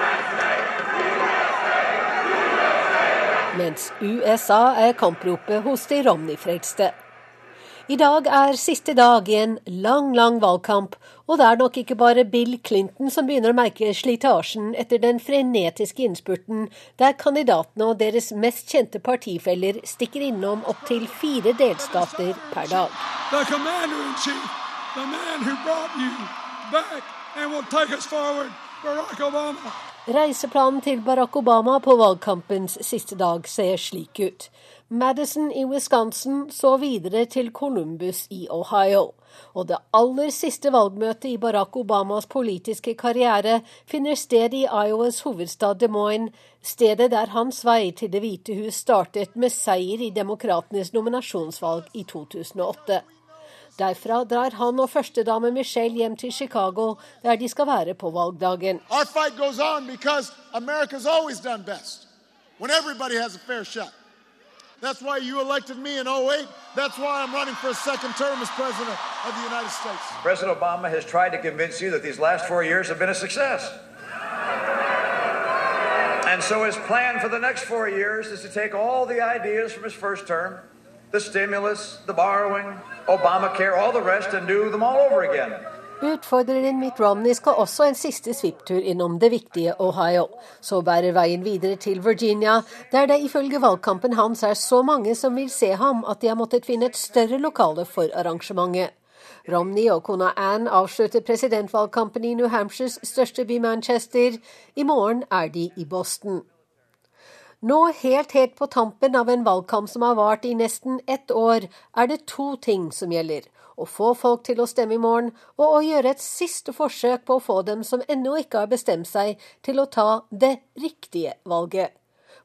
Mens USA er kampropet hos de Romney-frelste. I dag er siste dag i en lang, lang valgkamp, og det er nok ikke bare Bill Clinton som begynner å merke slitasjen etter den frenetiske innspurten der kandidatene og deres mest kjente partifeller stikker innom opptil fire delstater per dag. Chief, back Barack Obama. Reiseplanen til Barack Obama på valgkampens siste dag ser slik ut. Madison i Wisconsin så videre til Columbus i Ohio. Og det aller siste valgmøtet i Barack Obamas politiske karriere finner sted i Iowas hovedstad Des Moines, stedet der hans vei til Det hvite hus startet med seier i demokratenes nominasjonsvalg i 2008. Derfra drar han og førstedame Michelle hjem til Chicago, der de skal være på valgdagen. Our fight goes on because America's always done best when everybody has a fair shot. That's why you elected me in 08. That's why I'm running for a second term as president of the United States. President Obama has tried to convince you that these last four years have been a success. And so his plan for the next four years is to take all the ideas from his first term stimulus, the borrowing, Obamacare, all the rest, and do them all over again. Utfordreren Mitt Romney skal også en siste svipptur innom det viktige Ohio. Så bærer veien videre til Virginia, der det ifølge valgkampen hans er så mange som vil se ham at de har måttet finne et større lokale for arrangementet. Romney og kona Anne avslutter presidentvalgkampen i New Hampshires største by Manchester. I morgen er de i Boston. Nå helt helt på tampen av en valgkamp som har vart i nesten ett år, er det to ting som gjelder. Å få folk til å stemme i morgen, og å gjøre et siste forsøk på å få dem som ennå ikke har bestemt seg, til å ta det riktige valget.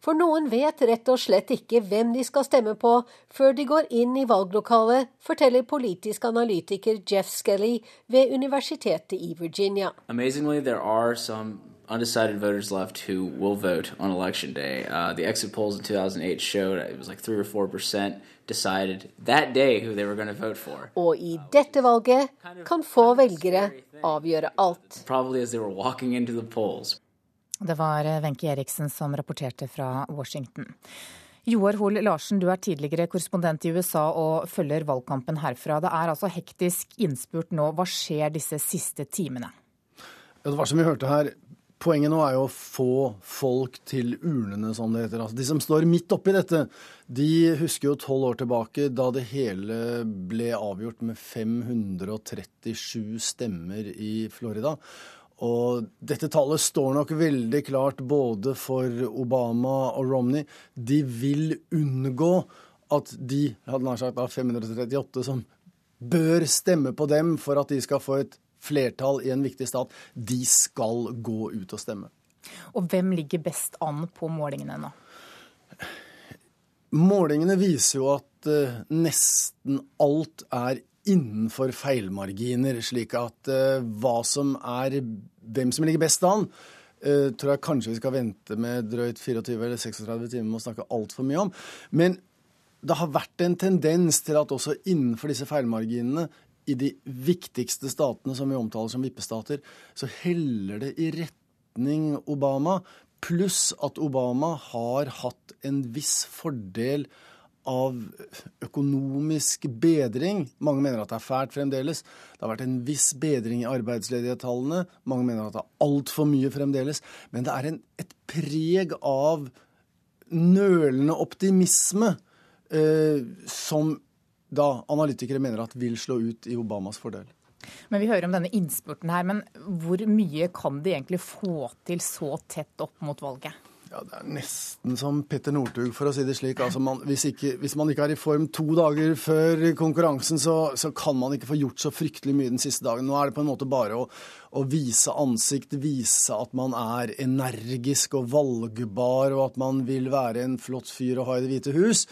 For noen vet rett og slett ikke hvem de skal stemme på før de går inn i valglokalet, forteller politisk analytiker Jeff Skelly ved universitetet i Virginia. Amazingly, there are some undecided voters left who will vote on election day. Uh, the exit polls in 2008 showed it was like 3 or 4 percent decided that day who they were going to vote for. Og i dette valget kan få velgere avgjøre alt. Probably as they were walking into the polls. Det var Wenche Eriksen som rapporterte fra Washington. Joar Hoel Larsen, du er tidligere korrespondent i USA og følger valgkampen herfra. Det er altså hektisk innspurt nå. Hva skjer disse siste timene? Ja, det var som vi hørte her, Poenget nå er jo å få folk til urnene, som det heter. Altså, de som står midt oppi dette, de husker jo tolv år tilbake da det hele ble avgjort med 537 stemmer i Florida. Og dette tallet står nok veldig klart både for Obama og Romney. De vil unngå at de, hadde nær sagt da 538, som bør stemme på dem for at de skal få et flertall i en viktig stat, de skal gå ut og stemme. Og hvem ligger best an på målingene nå? Målingene viser jo at uh, nesten alt er innenfor feilmarginer, slik at uh, hva som er hvem som ligger best an, uh, tror jeg kanskje vi skal vente med drøyt 24 eller 36 timer med å snakke altfor mye om. Men det har vært en tendens til at også innenfor disse feilmarginene i de viktigste statene som vi omtaler som vippestater, så heller det i retning Obama. Pluss at Obama har hatt en viss fordel av økonomisk bedring. Mange mener at det er fælt fremdeles. Det har vært en viss bedring i arbeidsledighetstallene. Mange mener at det er altfor mye fremdeles. Men det er en, et preg av nølende optimisme eh, som da analytikere mener at vil slå ut i Obamas fordel. Men Vi hører om denne innspurten her, men hvor mye kan de egentlig få til så tett opp mot valget? Ja, Det er nesten som Petter Northug, for å si det slik. Altså man, hvis, ikke, hvis, man ikke er i form to dager før konkurransen, så, så, kan man ikke få gjort så fryktelig mye den siste dagen. Nå er det på en måte bare å, å vise ansikt, vise at man er energisk og valgbar, og at man vil være en flott fyr å ha i Det hvite hus.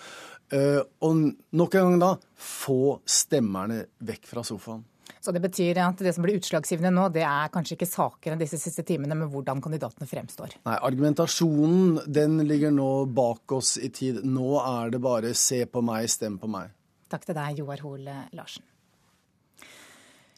Eh, og nok en gang da få stemmerne vekk fra sofaen. Så det betyr at det som blir utslagsgivende nå, det er kanskje ikke saker enn disse siste timene, men hvordan kandidatene fremstår? Nei, argumentasjonen den ligger nå bak oss i tid. Nå er det bare se på meg, stem på meg. Takk til deg, Joar Hoel Larsen.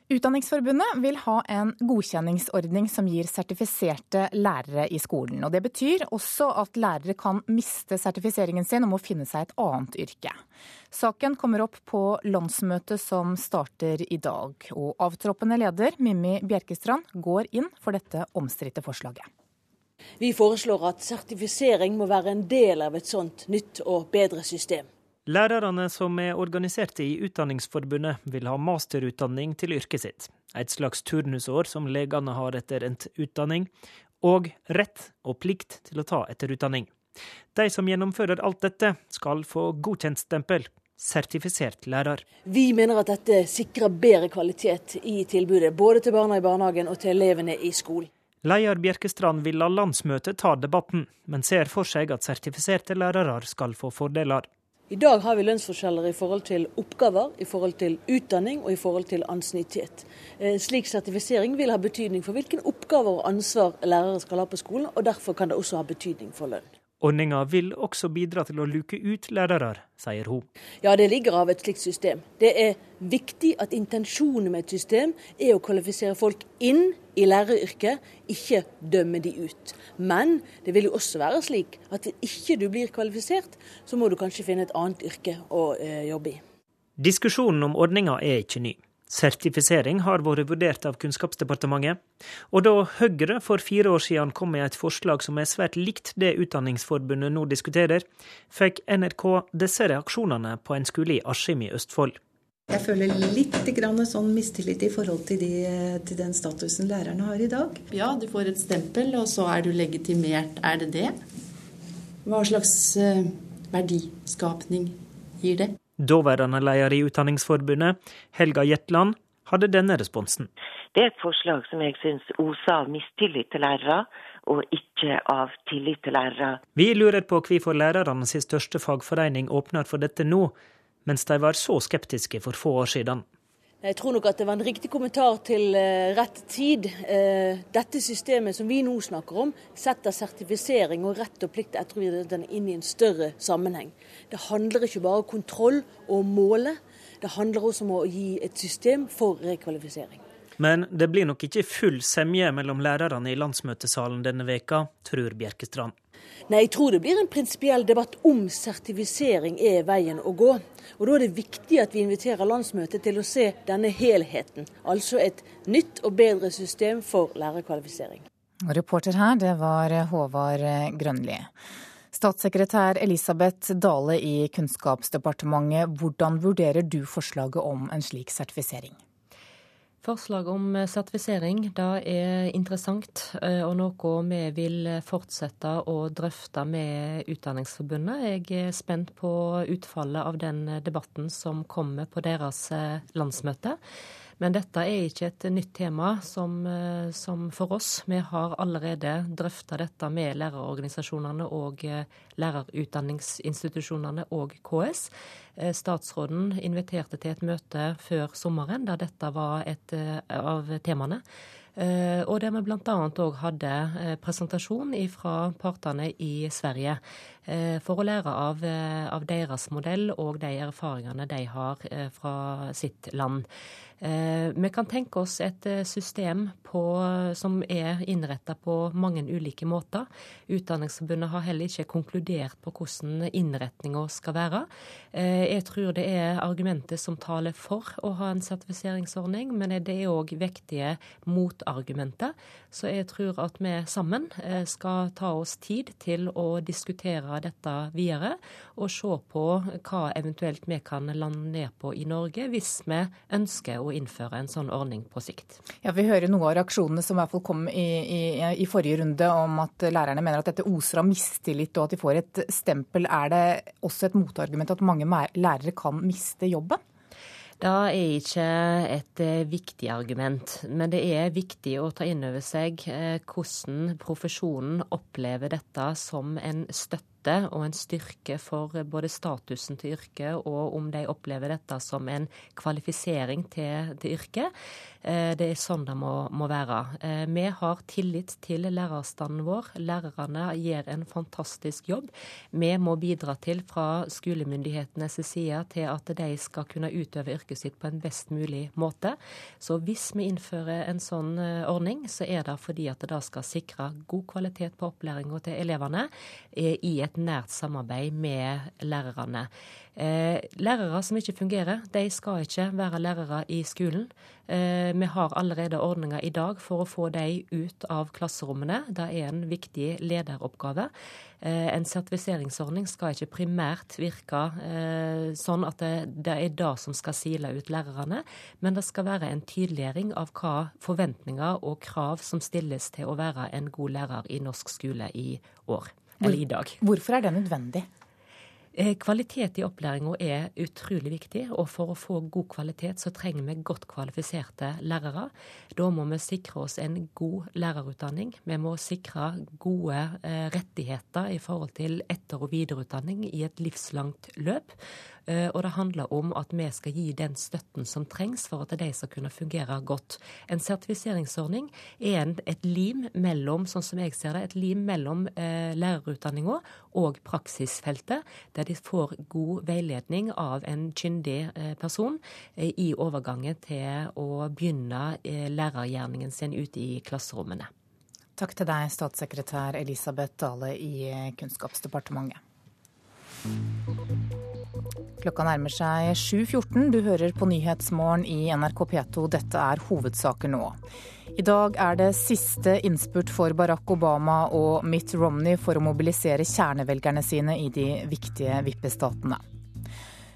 Utdanningsforbundet vil ha en godkjenningsordning som gir sertifiserte lærere i skolen. og Det betyr også at lærere kan miste sertifiseringen sin og må finne seg et annet yrke. Saken kommer opp på landsmøtet som starter i dag. Og avtroppende leder Mimmi Bjerkestrand går inn for dette omstridte forslaget. Vi foreslår at sertifisering må være en del av et sånt nytt og bedre system. Lærerne som er organiserte i Utdanningsforbundet, vil ha masterutdanning til yrket sitt. Et slags turnusår som legene har etter endt utdanning, og rett og plikt til å ta etterutdanning. De som gjennomfører alt dette, skal få godkjent stempel. Sertifisert lærer. Vi mener at dette sikrer bedre kvalitet i tilbudet, både til barna i barnehagen og til elevene i skolen. Leder Bjerkestrand vil la landsmøtet ta debatten, men ser for seg at sertifiserte lærere skal få fordeler. I dag har vi lønnsforskjeller i forhold til oppgaver, i forhold til utdanning og i forhold til ansiennitet. Eh, slik sertifisering vil ha betydning for hvilken oppgaver og ansvar lærere skal ha på skolen, og derfor kan det også ha betydning for lønn. Ordninga vil også bidra til å luke ut lærere, sier hun. Ja, det ligger av et slikt system. Det er viktig at intensjonen med et system er å kvalifisere folk inn i læreryrket, ikke dømme de ut. Men det vil jo også være slik at hvis ikke du blir kvalifisert, så må du kanskje finne et annet yrke å eh, jobbe i. Diskusjonen om ordninga er ikke ny. Sertifisering har vært vurdert av Kunnskapsdepartementet. Og da Høyre for fire år siden kom med et forslag som er svært likt det Utdanningsforbundet nå diskuterer, fikk NRK disse reaksjonene på en skole i Askim i Østfold. Jeg føler litt sånn mistillit i forhold til, de, til, den statusen lærerne har i dag. Ja, du får et stempel, og så er du legitimert. Er det det? Hva slags eh, verdiskapning gir det? Daværende leder i Utdanningsforbundet, Helga Jetland, hadde denne responsen. Det er et forslag som jeg syns oser av mistillit til lærere, og ikke av tillit til lærere. Vi lurer på hvorfor lærerne sin største fagforening åpner for dette nå, mens de var så skeptiske for få år siden. Jeg tror nok at det var en riktig kommentar til uh, rett tid. Uh, dette systemet som vi nå snakker om, setter sertifisering og rett og plikt etter etterutdanning inn i en større sammenheng. Det handler ikke bare om kontroll og måle, det handler også om å gi et system for rekvalifisering. Men det blir nok ikke full semje mellom lærerne i landsmøtesalen denne veka, tror Bjerkestrand. Nei, jeg tror det blir en prinsipiell debatt om sertifisering er veien å gå. Og Da er det viktig at vi inviterer landsmøtet til å se denne helheten. Altså et nytt og bedre system for lærerkvalifisering. Reporter her, det var Håvard Grønli. Statssekretær Elisabeth Dale i Kunnskapsdepartementet, hvordan vurderer du forslaget om en slik sertifisering? Forslag om sertifisering det er interessant, eh, og noe vi vil fortsette å drøfte med Utdanningsforbundet. Jeg er spent på utfallet av den debatten som kommer på deres eh, landsmøte. Men dette er ikke et nytt tema som, eh, som for oss. Vi har allerede drøfta dette med lærerorganisasjonene og eh, lærerutdanningsinstitusjonene og KS. Eh, statsråden inviterte til et møte før sommeren der dette var et av temaene. Og der vi bl.a. òg hadde presentasjon fra partene i Sverige for å lære av, av deres modell og de erfaringene de har fra sitt land. Eh, vi kan tenke oss et eh, system på, som er innretta på mange ulike måter. Utdanningsforbundet har heller ikke konkludert på hvordan innretninga skal være. Eh, jeg tror det er argumenter som taler for å ha en sertifiseringsordning, men det er òg vektige motargumenter. Så jeg tror at vi sammen skal ta oss tid til å diskutere dette videre, og se på hva eventuelt vi kan lande ned på i Norge, hvis vi ønsker å innføre en sånn ordning på sikt. Ja, Vi hører noe av reaksjonene som i hvert fall kom i, i, i, forrige runde om at lærerne mener at dette oser av mistillit og at de får et stempel. Er det også et motargument at mange lærere kan miste jobben? Det er ikke et eh, viktig argument, men det er viktig å ta inn over seg eh, hvordan profesjonen opplever dette som en støtte støtte og en styrke for både statusen til yrket, og om de opplever dette som en kvalifisering til, til yrket. Eh, det er sånn det må, må, være. Eh, vi har tillit til lærerstanden vår. Lærerne gjør en fantastisk jobb. Vi må bidra til fra skolemyndighetenes side til at de skal kunne utøve yrket sitt på en best mulig måte. Så hvis vi innfører en sånn eh, ordning, så er det fordi at det da skal sikre god kvalitet på opplæringa til elevene i et nært samarbeid med lærerne. Eh, lærere som ikke fungerer, de skal ikke være lærere i skolen. Eh, vi har allerede ordninger i dag for å få de ut av klasserommene. Det er en viktig lederoppgave. Eh, en sertifiseringsordning skal ikke primært virke sånn at det er det som skal sile ut lærerne, men det skal være en tydeliggjøring av hva forventninger og krav som stilles til å være en god lærer i norsk skole i år eller i dag. Hvorfor er det nødvendig? Eh, kvalitet i opplæringa er utrolig viktig, og for å få god kvalitet så trenger vi godt kvalifiserte lærere. Da må vi sikre oss en god lærerutdanning. Vi må sikre gode eh, rettigheter i forhold til etter- og videreutdanning i et livslangt løp. Eh, og det handler om at vi skal gi den støtten som trengs for at de skal kunne fungere godt. En sertifiseringsordning er en, et lim mellom, sånn som jeg ser det, et lim mellom eh, lærerutdanninga og praksisfeltet, der de får god veiledning av en kyndig eh, person eh, i overgangen til å begynne eh, lærergjerningen sin ute i klasserommene. Takk til deg, statssekretær Elisabeth Dale i Kunnskapsdepartementet. Klokka nærmer seg 7.14. Du hører på Nyhetsmorgen i NRK P2. Dette er hovedsaker nå. I dag er det siste innspurt for Barack Obama og Mitt Romney for å mobilisere kjernevelgerne sine i de viktige vippestatene.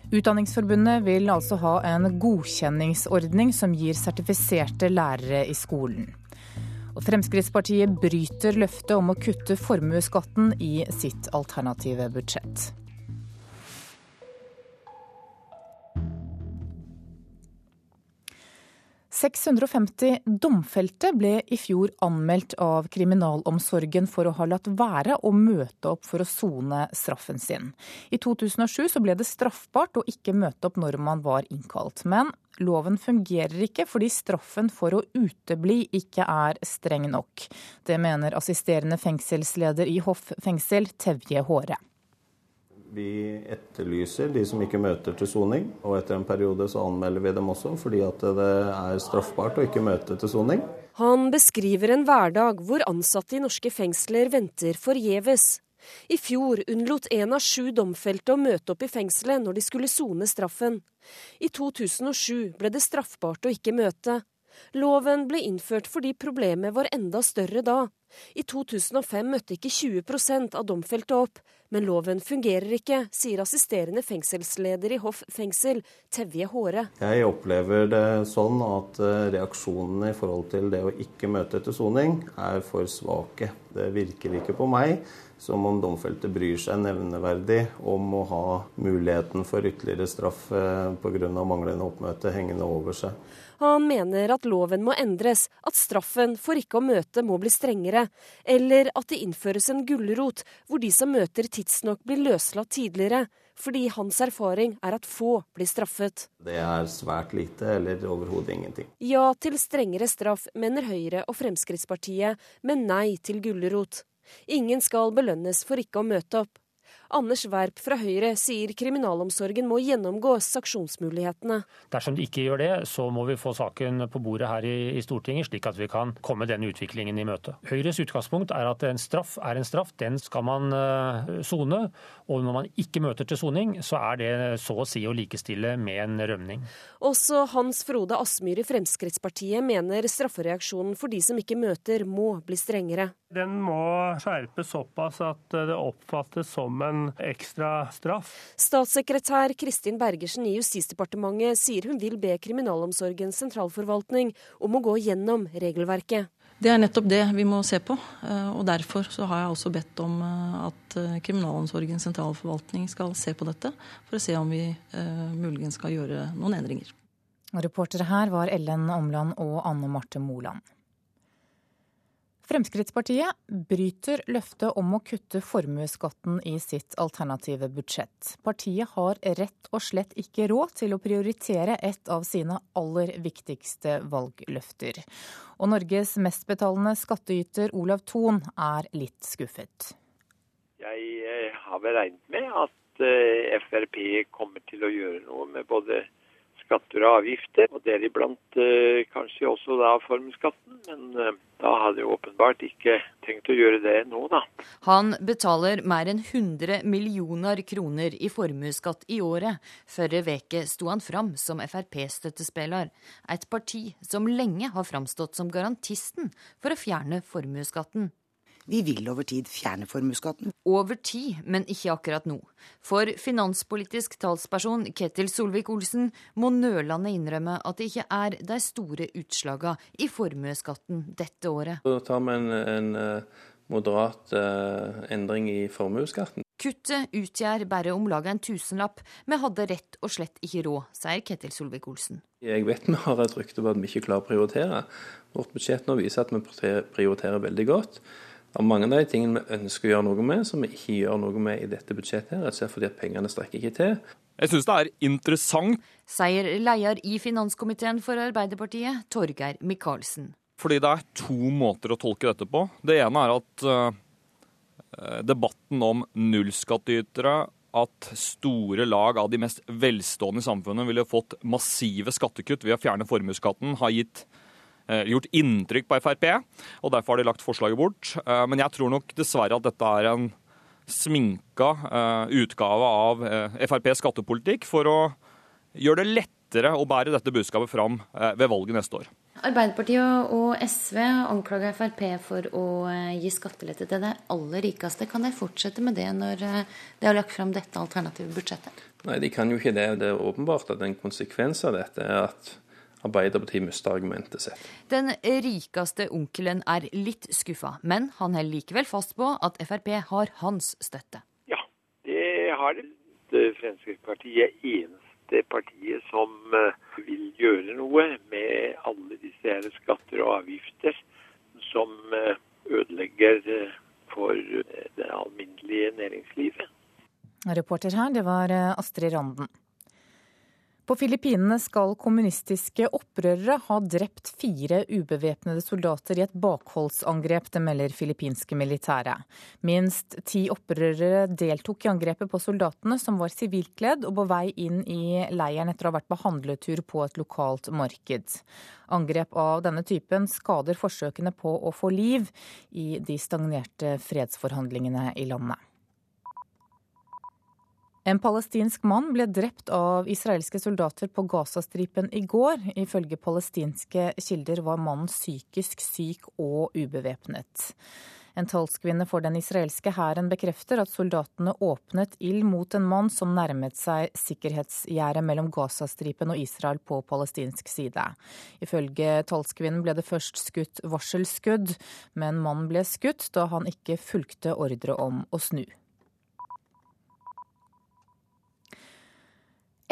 Utdanningsforbundet vil altså ha en godkjenningsordning som gir sertifiserte lærere i skolen. Og Fremskrittspartiet bryter løftet om å kutte formuesskatten i sitt alternative budsjett. 650 domfelte ble i fjor anmeldt av kriminalomsorgen for å ha latt være å møte opp for å sone straffen sin. I 2007 så ble det straffbart å ikke møte opp når man var innkalt. Men loven fungerer ikke fordi straffen for å utebli ikke er streng nok. Det mener assisterende fengselsleder i Hoff fengsel, Tevje Håre. Vi etterlyser de som ikke møter til soning, og etter en periode så anmelder vi dem også fordi at det er straffbart å ikke møte til soning. Han beskriver en hverdag hvor ansatte i norske fengsler venter forgjeves I fjor unnlot en av sju domfelte å møte opp i fengselet når de skulle sone straffen. I 2007 ble det straffbart å ikke møte. Loven ble innført fordi problemet var enda større da. I 2005 møtte ikke 20% av domfelte opp, men loven fungerer ikke, sier assisterende fengselsleder i Hoff fengsel, Tevje Håre. Jeg opplever det sånn at eh, reaksjonene i forhold til det å ikke møte etter soning er for svake. Det virker ikke på meg som om domfelte bryr seg nevneverdig om å ha muligheten for ytterligere straff eh, pga. manglende oppmøte hengende over seg. Han mener at loven må endres, at straffen for ikke å møte må bli strengere, eller at det innføres en gulrot hvor de som møter tidsnok blir løslatt tidligere, fordi hans erfaring er at få blir straffet. Det er svært lite, eller overhodet ingenting. Ja til strengere straff, mener Høyre og Fremskrittspartiet, men nei til gulrot. Ingen skal belønnes for ikke å møte opp. Anders Werp fra Høyre sier kriminalomsorgen må gjennomgå sanksjonsmulighetene. Dersom de ikke gjør det, så må vi få saken på bordet her i, i Stortinget, slik at vi kan komme denne utviklingen i møte. Høyres utgangspunkt er at en straff er en straff, den skal man uh, sone. Og når man ikke møter til soning, så er det så å si å likestille med en rømning. Også Hans Frode Asmyr i Fremskrittspartiet mener straffereaksjonen for de som ikke møter, må bli strengere. Den må skjerpes såpass at det oppfattes som en ekstra straff. Statssekretær Kristin Bergersen i Justisdepartementet sier hun vil be Kriminalomsorgens sentralforvaltning om å gå gjennom regelverket. Det er nettopp det vi må se på. Eh, og Derfor så har jeg også bedt om eh, at eh, Kriminalomsorgens sentralforvaltning skal se på dette, for å se om vi muligens skal gjøre noen endringer. Reportere her var Ellen Omland og Anne Marte Moland. Fremskrittspartiet bryter løftet om å kutte formuesskatten i sitt alternative budsjett. Partiet har rett og slett ikke råd til å prioritere et av sine aller viktigste valgløfter. Og Norges mestbetalende skattyter Olav Thon er litt skuffet. Jeg har vel regnet med at eh, Frp kommer til å gjøre noe med både skatter og avgifter, og deriblant eh, kanskje også da formuesskatten. Men eh, da hadde jeg åpenbart ikke tenkt å gjøre det nå, da. Han betaler mer enn 100 millioner kroner i formuesskatt i året. Forrige uke sto han fram som Frp-støttespiller, et parti som lenge har framstått som garantisten for å fjerne formuesskatten. Vi vil over tid fjerne formuesskatten. Over tid, men ikke akkurat nå. For finanspolitisk talsperson Ketil Solvik-Olsen må nølende innrømme at det ikke er de store utslagene i formuesskatten dette året. Da tar vi en, en eh, moderat uh, endring i formuesskatten. Kuttet utgjør bare om lag en tusenlapp. Vi hadde rett og slett ikke råd, sier Ketil Solvik-Olsen. Jeg vet vi har et rykte på at vi ikke klarer å prioritere. Vårt budsjett nå viser at vi prioriterer veldig godt. Det er mange av de tingene vi ønsker å gjøre noe med, som vi ikke gjør noe med i dette budsjettet. rett og slett fordi at pengene strekker ikke til. Jeg syns det er interessant. Sier leder i finanskomiteen for Arbeiderpartiet, Torgeir Micaelsen. Fordi det er to måter å tolke dette på. Det ene er at uh, debatten om nullskattytere at store lag av de mest velstående i samfunnet ville fått massive skattekutt ved å fjerne formuesskatten, har gitt Eh, gjort inntrykk på Frp, og derfor har de lagt forslaget bort. Eh, men jeg tror nok dessverre at dette er en sminka eh, utgave av FrPs skattepolitikk for å gjøre det lettere å bære dette budskapet fram ved valget neste år. Arbeiderpartiet og SV anklager Frp for å gi skattelette til de aller rikeste. Kan de fortsette med det når de har lagt fram dette alternative budsjettet? Nei, de kan jo ikke det. Det er åpenbart at en konsekvens av dette er at Arbeiderpartiet mister argumentet sitt. Den rikeste onkelen er litt skuffa, men han holder likevel fast på at Frp har hans støtte. Ja, det har det. Fremskrittspartiet er eneste partiet som eh, vil gjøre noe med alle disse skatter og avgifter som eh, ødelegger eh, for det alminnelige næringslivet. Reporter her, det var Astrid Randen. På Filippinene skal kommunistiske opprørere ha drept fire ubevæpnede soldater i et bakholdsangrep, det melder filippinske militære. Minst ti opprørere deltok i angrepet på soldatene, som var sivilkledd og på vei inn i leiren etter å ha vært på handletur på et lokalt marked. Angrep av denne typen skader forsøkene på å få liv i de stagnerte fredsforhandlingene i landet. En palestinsk mann ble drept av israelske soldater på Gazastripen i går. Ifølge palestinske kilder var mannen psykisk syk og ubevæpnet. En talskvinne for den israelske hæren bekrefter at soldatene åpnet ild mot en mann som nærmet seg sikkerhetsgjerdet mellom Gazastripen og Israel på palestinsk side. Ifølge talskvinnen ble det først skutt varselskudd, men mannen ble skutt da han ikke fulgte ordre om å snu.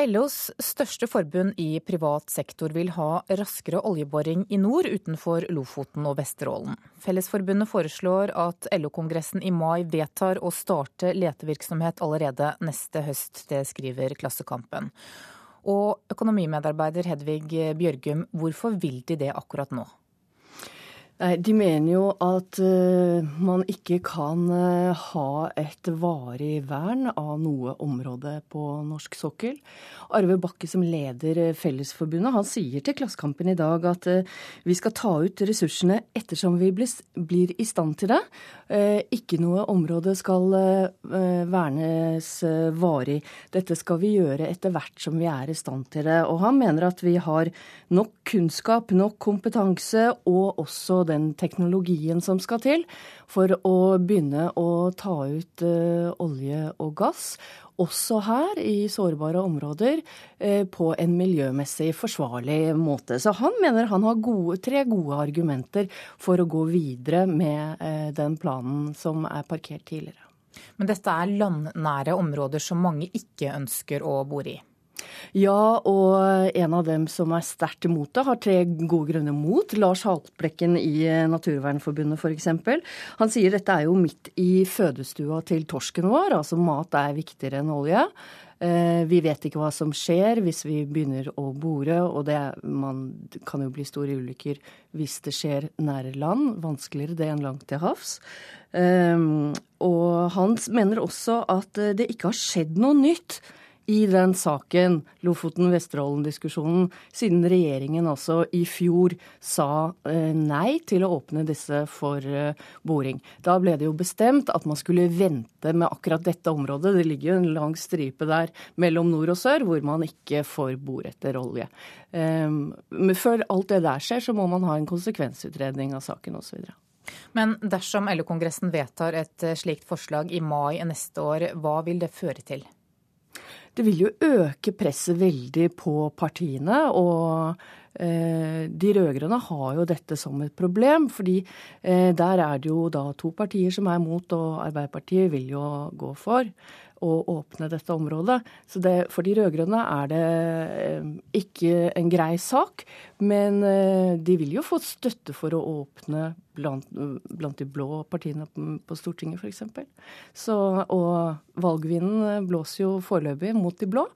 LOs største forbund i privat sektor vil ha raskere oljeboring i nord utenfor Lofoten og Vesterålen. Fellesforbundet foreslår at LO-kongressen i mai vedtar å starte letevirksomhet allerede neste høst. Det skriver Klassekampen. Og økonomimedarbeider Hedvig Bjørgum, hvorfor vil de det akkurat nå? De mener jo at uh, man ikke kan uh, ha et varig vern av noe område på norsk sokkel. Arve Bakke, som leder uh, Fellesforbundet, han sier til Klassekampen i dag at vi skal ta ut ressursene ettersom vi blir, blir i stand til det. Ikke noe område skal vernes varig. Dette skal vi gjøre etter hvert som vi er i stand til det. Og han mener at vi har nok kunnskap, nok kompetanse og også den teknologien som skal til for å begynne å ta ut uh, olje og gass. Også her i sårbare områder uh, på en miljømessig forsvarlig måte. Så han mener han har gode, tre gode argumenter for å gå videre med uh, den planen som er parkert tidligere. Men dette er landnære områder som mange ikke ønsker å bo i? Ja, og en av dem som er sterkt imot det, har tre gode grunner mot. Lars Haltbrekken i Naturvernforbundet f.eks. Han sier dette er jo midt i fødestua til torsken vår, altså mat er viktigere enn olje. Eh, vi vet ikke hva som skjer hvis vi begynner å bore, og det, man, kan jo bli store ulykker hvis det skjer nære land. Vanskeligere det enn langt til havs. Um, og han mener også at det ikke har skjedd noe nytt i den saken, Lofoten-Vesterålen-diskusjonen, siden regjeringen altså i fjor sa eh, nei til å åpne disse for eh, boring. Da ble det jo bestemt at man skulle vente med akkurat dette området. Det ligger jo en lang stripe der mellom nord og sør hvor man ikke får bore etter olje. Men før alt det der skjer, så må man ha en konsekvensutredning av saken osv. Men dersom LO-kongressen vedtar et slikt forslag i mai neste år, hva vil det føre til? Det vil jo øke presset veldig på partiene. Og eh, de rød-grønne har jo dette som et problem, fordi eh, der er det jo da to partier som er mot, og Arbeiderpartiet vil jo gå for å åpne dette området. Så det, for de rød-grønne er det eh, ikke en grei sak. Men eh, de vil jo få støtte for å åpne blant, blant de blå partiene på Stortinget, f.eks. Og valgvinden blåser jo foreløpig mot de blå.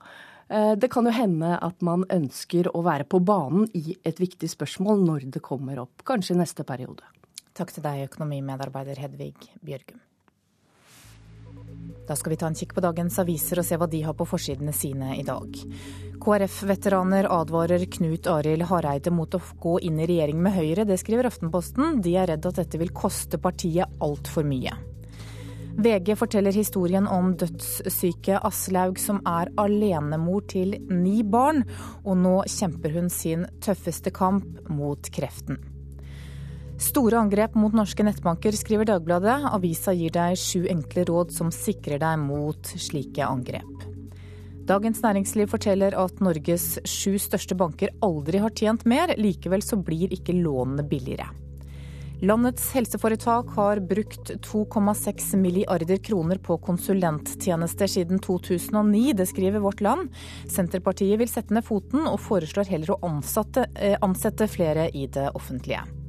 Eh, det kan jo hende at man ønsker å være på banen i et viktig spørsmål når det kommer opp, kanskje i neste periode. Takk til deg, økonomimedarbeider Hedvig Bjørgum. Da skal vi ta en kikk på dagens aviser og se hva de har på forsidene sine i dag. KrF-veteraner advarer Knut Arild Hareide mot å gå inn i regjering med Høyre. Det skriver Aftenposten. De er redd at dette vil koste partiet altfor mye. VG forteller historien om dødssyke Aslaug som er alenemor til ni barn, og nå kjemper hun sin tøffeste kamp mot kreften. Store angrep mot norske nettbanker, skriver Dagbladet. Avisa gir deg sju enkle råd som sikrer deg mot slike angrep. Dagens Næringsliv forteller at Norges sju største banker aldri har tjent mer. Likevel så blir ikke lånene billigere. Landets helseforetak har brukt 2,6 milliarder kroner på konsulenttjenester siden 2009. Det skriver Vårt Land. Senterpartiet vil sette ned foten og foreslår heller å ansette, eh, ansette flere i det offentlige.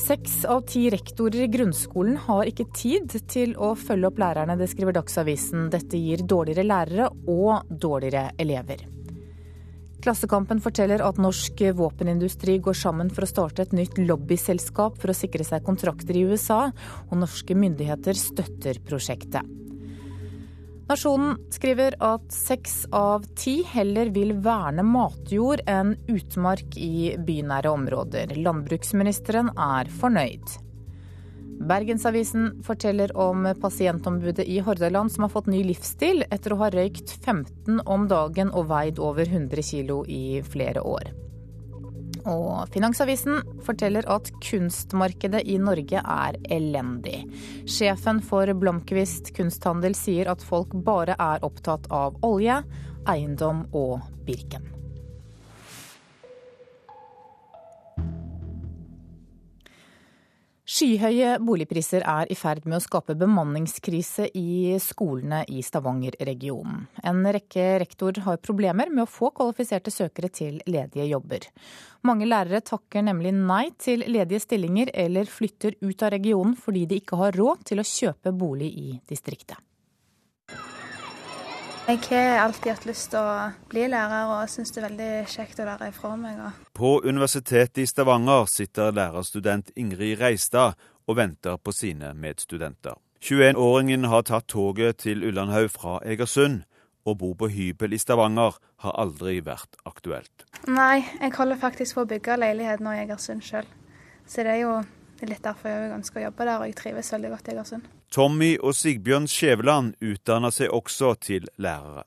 Seks av ti rektorer i grunnskolen har ikke tid til å følge opp lærerne, det skriver Dagsavisen. Dette gir dårligere lærere og dårligere elever. Klassekampen forteller at norsk våpenindustri går sammen for å starte et nytt lobbyselskap for å sikre seg kontrakter i USA, og norske myndigheter støtter prosjektet. Nasjonen skriver at seks av ti heller vil verne matjord enn utmark i bynære områder. Landbruksministeren er fornøyd. Bergensavisen forteller om pasientombudet i Hordaland som har fått ny livsstil etter å ha røykt 15 om dagen og veid over 100 kg i flere år. Og Finansavisen forteller at kunstmarkedet i Norge er elendig. Sjefen for Blomkvist kunsthandel sier at folk bare er opptatt av olje, eiendom og Birken. Skyhøye boligpriser er i ferd med å skape bemanningskrise i skolene i Stavanger-regionen. En rekke rektor har problemer med å få kvalifiserte søkere til ledige jobber. Mange lærere takker nemlig nei til ledige stillinger eller flytter ut av regionen fordi de ikke har råd til å kjøpe bolig i distriktet. Jeg har alltid hatt lyst til å bli lærer, og syns det er veldig kjekt å lære ifra meg. På Universitetet i Stavanger sitter lærerstudent Ingrid Reistad og venter på sine medstudenter. 21-åringen har tatt toget til Ullandhaug fra Egersund. og bor på hybel i Stavanger har aldri vært aktuelt. Nei, jeg holder faktisk på å bygge leilighet nå i Egersund sjøl. Så det er jo litt derfor jeg ønsker å jobbe der, og jeg trives veldig godt i Egersund. Tommy og Sigbjørn Skjæveland utdanner seg også til lærere.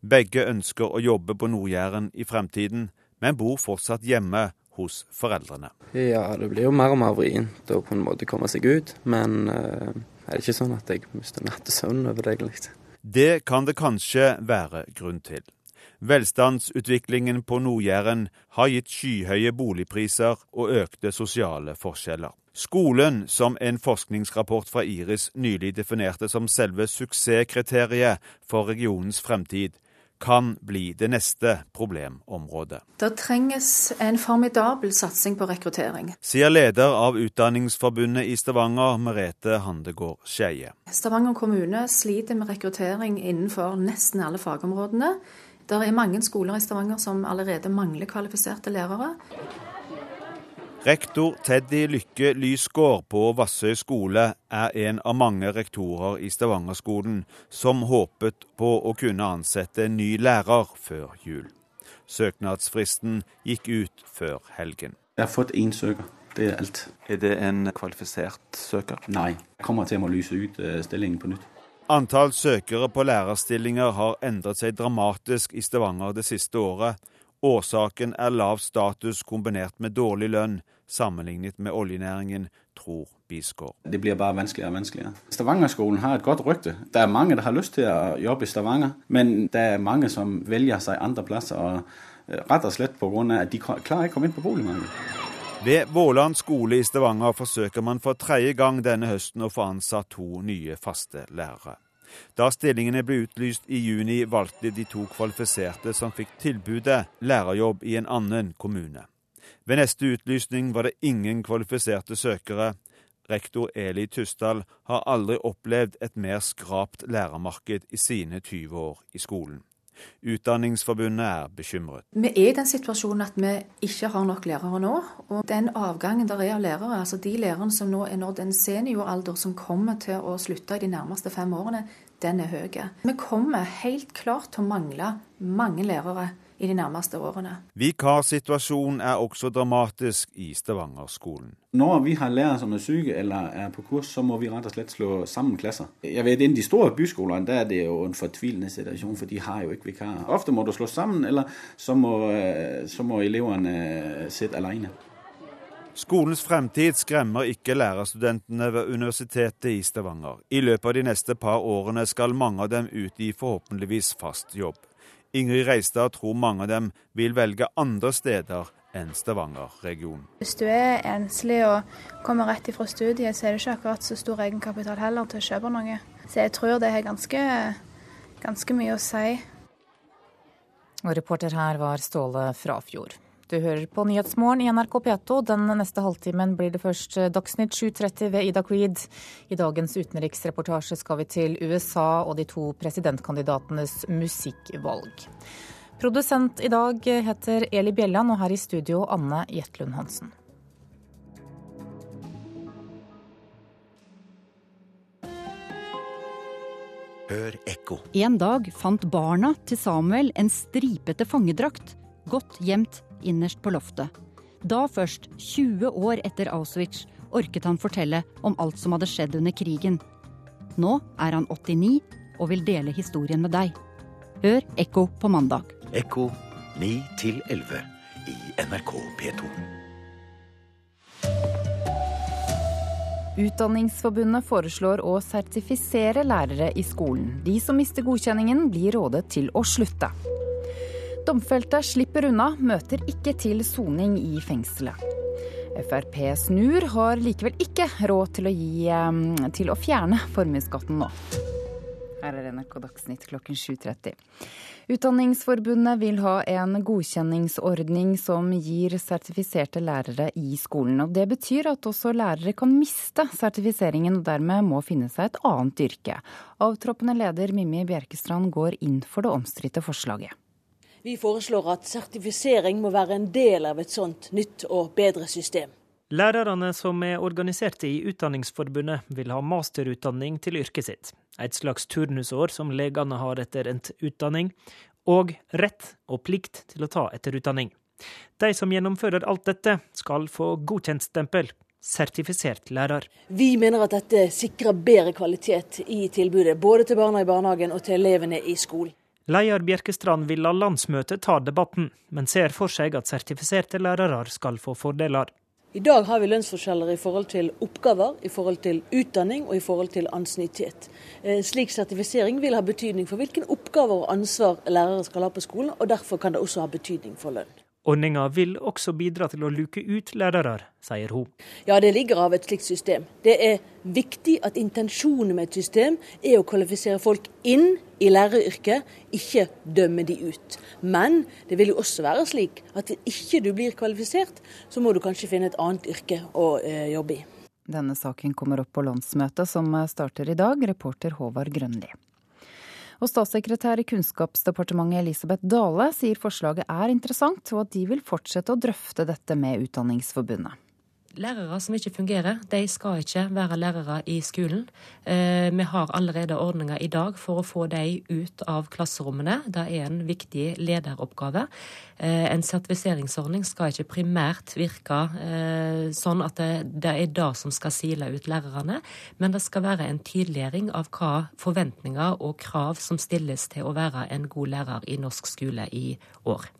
Begge ønsker å jobbe på Nord-Jæren i fremtiden, men bor fortsatt hjemme hos foreldrene. Ja, det blir jo mer og mer vrient å på en måte komme seg ut, men uh, er det ikke sånn at jeg mister nattesøvnen over det, egentlig? Det kan det kanskje være grunn til. Velstandsutviklingen på Nord-Jæren har gitt skyhøye boligpriser og økte sosiale forskjeller. Skolen, som en forskningsrapport fra Iris nylig definerte som selve suksesskriteriet for regionens fremtid, kan bli det neste problemområdet. Det trenges en formidabel satsing på rekruttering. Sier leder av Utdanningsforbundet i Stavanger, Merete Handegård Skeie. Stavanger kommune sliter med rekruttering innenfor nesten alle fagområdene. Det er mange skoler i Stavanger som allerede mangler kvalifiserte lærere. Rektor Teddy Lykke Lysgård på Vassøy skole er en av mange rektorer i Stavanger-skolen som håpet på å kunne ansette en ny lærer før jul. Søknadsfristen gikk ut før helgen. Jeg har fått én søker. Det er alt. Er det en kvalifisert søker? Nei. Jeg kommer til å lyse ut eh, stillingen på nytt. Antall søkere på lærerstillinger har endret seg dramatisk i Stavanger det siste året. Årsaken er lav status kombinert med dårlig lønn, sammenlignet med oljenæringen, tror Bisgaard. Det blir bare vanskeligere og vanskeligere. Stavanger-skolen har et godt rykte. Det er mange som har lyst til å jobbe i Stavanger, men det er mange som velger seg andre plasser. og øh, Rett og slett pga. at de klarer ikke å komme inn på boligmarkedet. Ved Våland skole i Stavanger forsøker man for tredje gang denne høsten å få ansatt to nye faste lærere. Da stillingene ble utlyst i juni, valgte de to kvalifiserte som fikk tilbudet, lærerjobb i en annen kommune. Ved neste utlysning var det ingen kvalifiserte søkere. Rektor Eli Tustdal har aldri opplevd et mer skrapt lærermarked i sine 20 år i skolen. Utdanningsforbundet er bekymret. Vi er i den situasjonen at vi ikke har nok lærere nå. Og den avgangen der er av lærere, altså de lærerne som nå er nådd en senioralder som kommer til å slutte i de nærmeste fem årene, den er høy. Vi kommer helt klart til å mangle mange lærere i de nærmeste årene. Vikarsituasjonen er også dramatisk i Stavanger-skolen. Når vi har lærere som er syke eller er på kurs, så må vi rett og slett slå sammen klasser. Jeg vet, Innen de store byskolene der er det jo en fortvilende situasjon, for de har jo ikke vikarer. Ofte må du slå sammen, eller så må, øh, så må elevene øh, sitte alene. Skolens fremtid skremmer ikke lærerstudentene ved Universitetet i Stavanger. I løpet av de neste par årene skal mange av dem ut i forhåpentligvis fast jobb. Ingrid Reistad tror mange av dem vil velge andre steder enn Stavanger-regionen. Hvis du er enslig og kommer rett ifra studiet, så er det ikke akkurat så stor egenkapital heller til å kjøpe noe. Så jeg tror det har ganske, ganske mye å si. Og reporter her var Ståle Frafjord. Du hører på Nyhetsmorgen i NRK P2. Den neste halvtimen blir det først Dagsnytt 7.30 ved Ida Creed. I dagens utenriksreportasje skal vi til USA og de to presidentkandidatenes musikkvalg. Produsent i dag heter Eli Bjelland, og her i studio Anne Jetlund Hansen. Hør ekko. En dag fant barna til Samuel en stripete fangedrakt, godt gjemt innerst på loftet. Da først, 20 år etter Auschwitz orket han fortelle om alt som hadde skjedd under krigen. Nå er han 89 og vil dele historien med deg. Hør Ekko på mandag. Ekko 9 11 i NRK P2. Utdanningsforbundet foreslår å sertifisere lærere i skolen. De som mister godkjenningen, blir rådet til å slutte. Domfelte slipper unna, møter ikke til soning i fengselet. Frp snur, har likevel ikke råd til å, gi, til å fjerne formuesskatten nå. Her er NRK Dagsnytt klokken 7.30. Utdanningsforbundet vil ha en godkjenningsordning som gir sertifiserte lærere i skolen. og Det betyr at også lærere kan miste sertifiseringen og dermed må finne seg et annet yrke. Avtroppende leder Mimmi Bjerkestrand går inn for det omstridte forslaget. Vi foreslår at sertifisering må være en del av et sånt nytt og bedre system. Lærerne som er organiserte i Utdanningsforbundet, vil ha masterutdanning til yrket sitt. Et slags turnusår som legene har etter endt utdanning, og rett og plikt til å ta etterutdanning. De som gjennomfører alt dette, skal få godkjent stempel. Sertifisert lærer. Vi mener at dette sikrer bedre kvalitet i tilbudet, både til barna i barnehagen og til elevene i skolen. Leder Bjerkestrand vil la landsmøtet ta debatten, men ser for seg at sertifiserte lærere skal få fordeler. I dag har vi lønnsforskjeller i forhold til oppgaver, i forhold til utdanning og i forhold til ansiennitet. Eh, slik sertifisering vil ha betydning for hvilken oppgaver og ansvar lærere skal ha på skolen, og derfor kan det også ha betydning for lønn. Ordninga vil også bidra til å luke ut lærere, sier hun. Ja, det ligger av et slikt system. Det er viktig at intensjonen med et system er å kvalifisere folk inn i læreryrket, ikke dømme de ut. Men det vil jo også være slik at hvis ikke du blir kvalifisert, så må du kanskje finne et annet yrke å eh, jobbe i. Denne saken kommer opp på landsmøtet som starter i dag, reporter Håvard Grønli. Og statssekretær i Kunnskapsdepartementet Elisabeth Dale sier forslaget er interessant, og at de vil fortsette å drøfte dette med Utdanningsforbundet. Lærere som ikke fungerer, de skal ikke være lærere i skolen. Eh, vi har allerede ordninger i dag for å få de ut av klasserommene. Det er en viktig lederoppgave. Eh, en sertifiseringsordning skal ikke primært virke eh, sånn at det er det som skal sile ut lærerne, men det skal være en tydeliggjøring av hva forventninger og krav som stilles til å være en god lærer i norsk skole i år.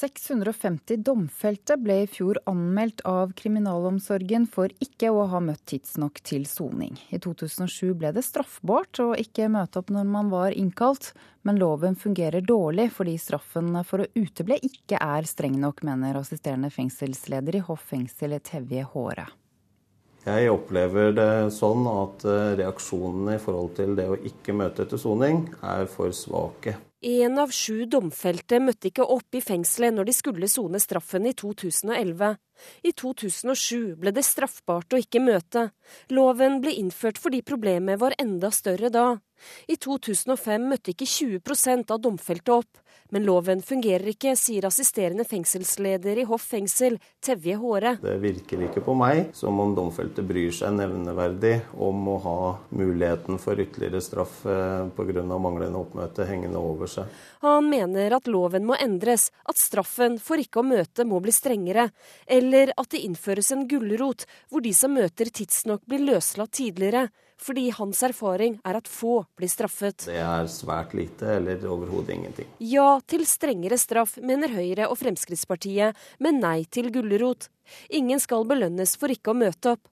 650 domfelte ble i fjor anmeldt av kriminalomsorgen for ikke å ha møtt tidsnok til soning. I 2007 ble det straffbart å ikke møte opp når man var innkalt, men loven fungerer dårlig fordi straffen for å uteble ikke er streng nok, mener assisterende fengselsleder i Hoff fengsel Tevje Håre. Jeg opplever det sånn at eh, reaksjonene i forhold til det å ikke møte etter soning er for svake. En av sju domfelte møtte ikke opp i fengselet når de skulle sone straffen i 2011. I 2007 ble det straffbart å ikke møte. Loven ble innført fordi problemet var enda større da. I 2005 møtte ikke 20% av domfelte opp. Men loven fungerer ikke, sier assisterende fengselsleder i Hoff fengsel, Tevje Håre. Det virker ikke på meg som om domfelte bryr seg nevneverdig om å ha muligheten for ytterligere straff eh, pga. manglende oppmøte hengende over seg. Han mener at loven må endres, at straffen for ikke å møte må bli strengere, eller at det innføres en gulrot hvor de som møter tidsnok blir løslatt tidligere fordi hans erfaring er at få blir straffet. Det er svært lite, eller overhodet ingenting. Ja til strengere straff, mener Høyre og Fremskrittspartiet, men nei til gulrot. Ingen skal belønnes for ikke å møte opp.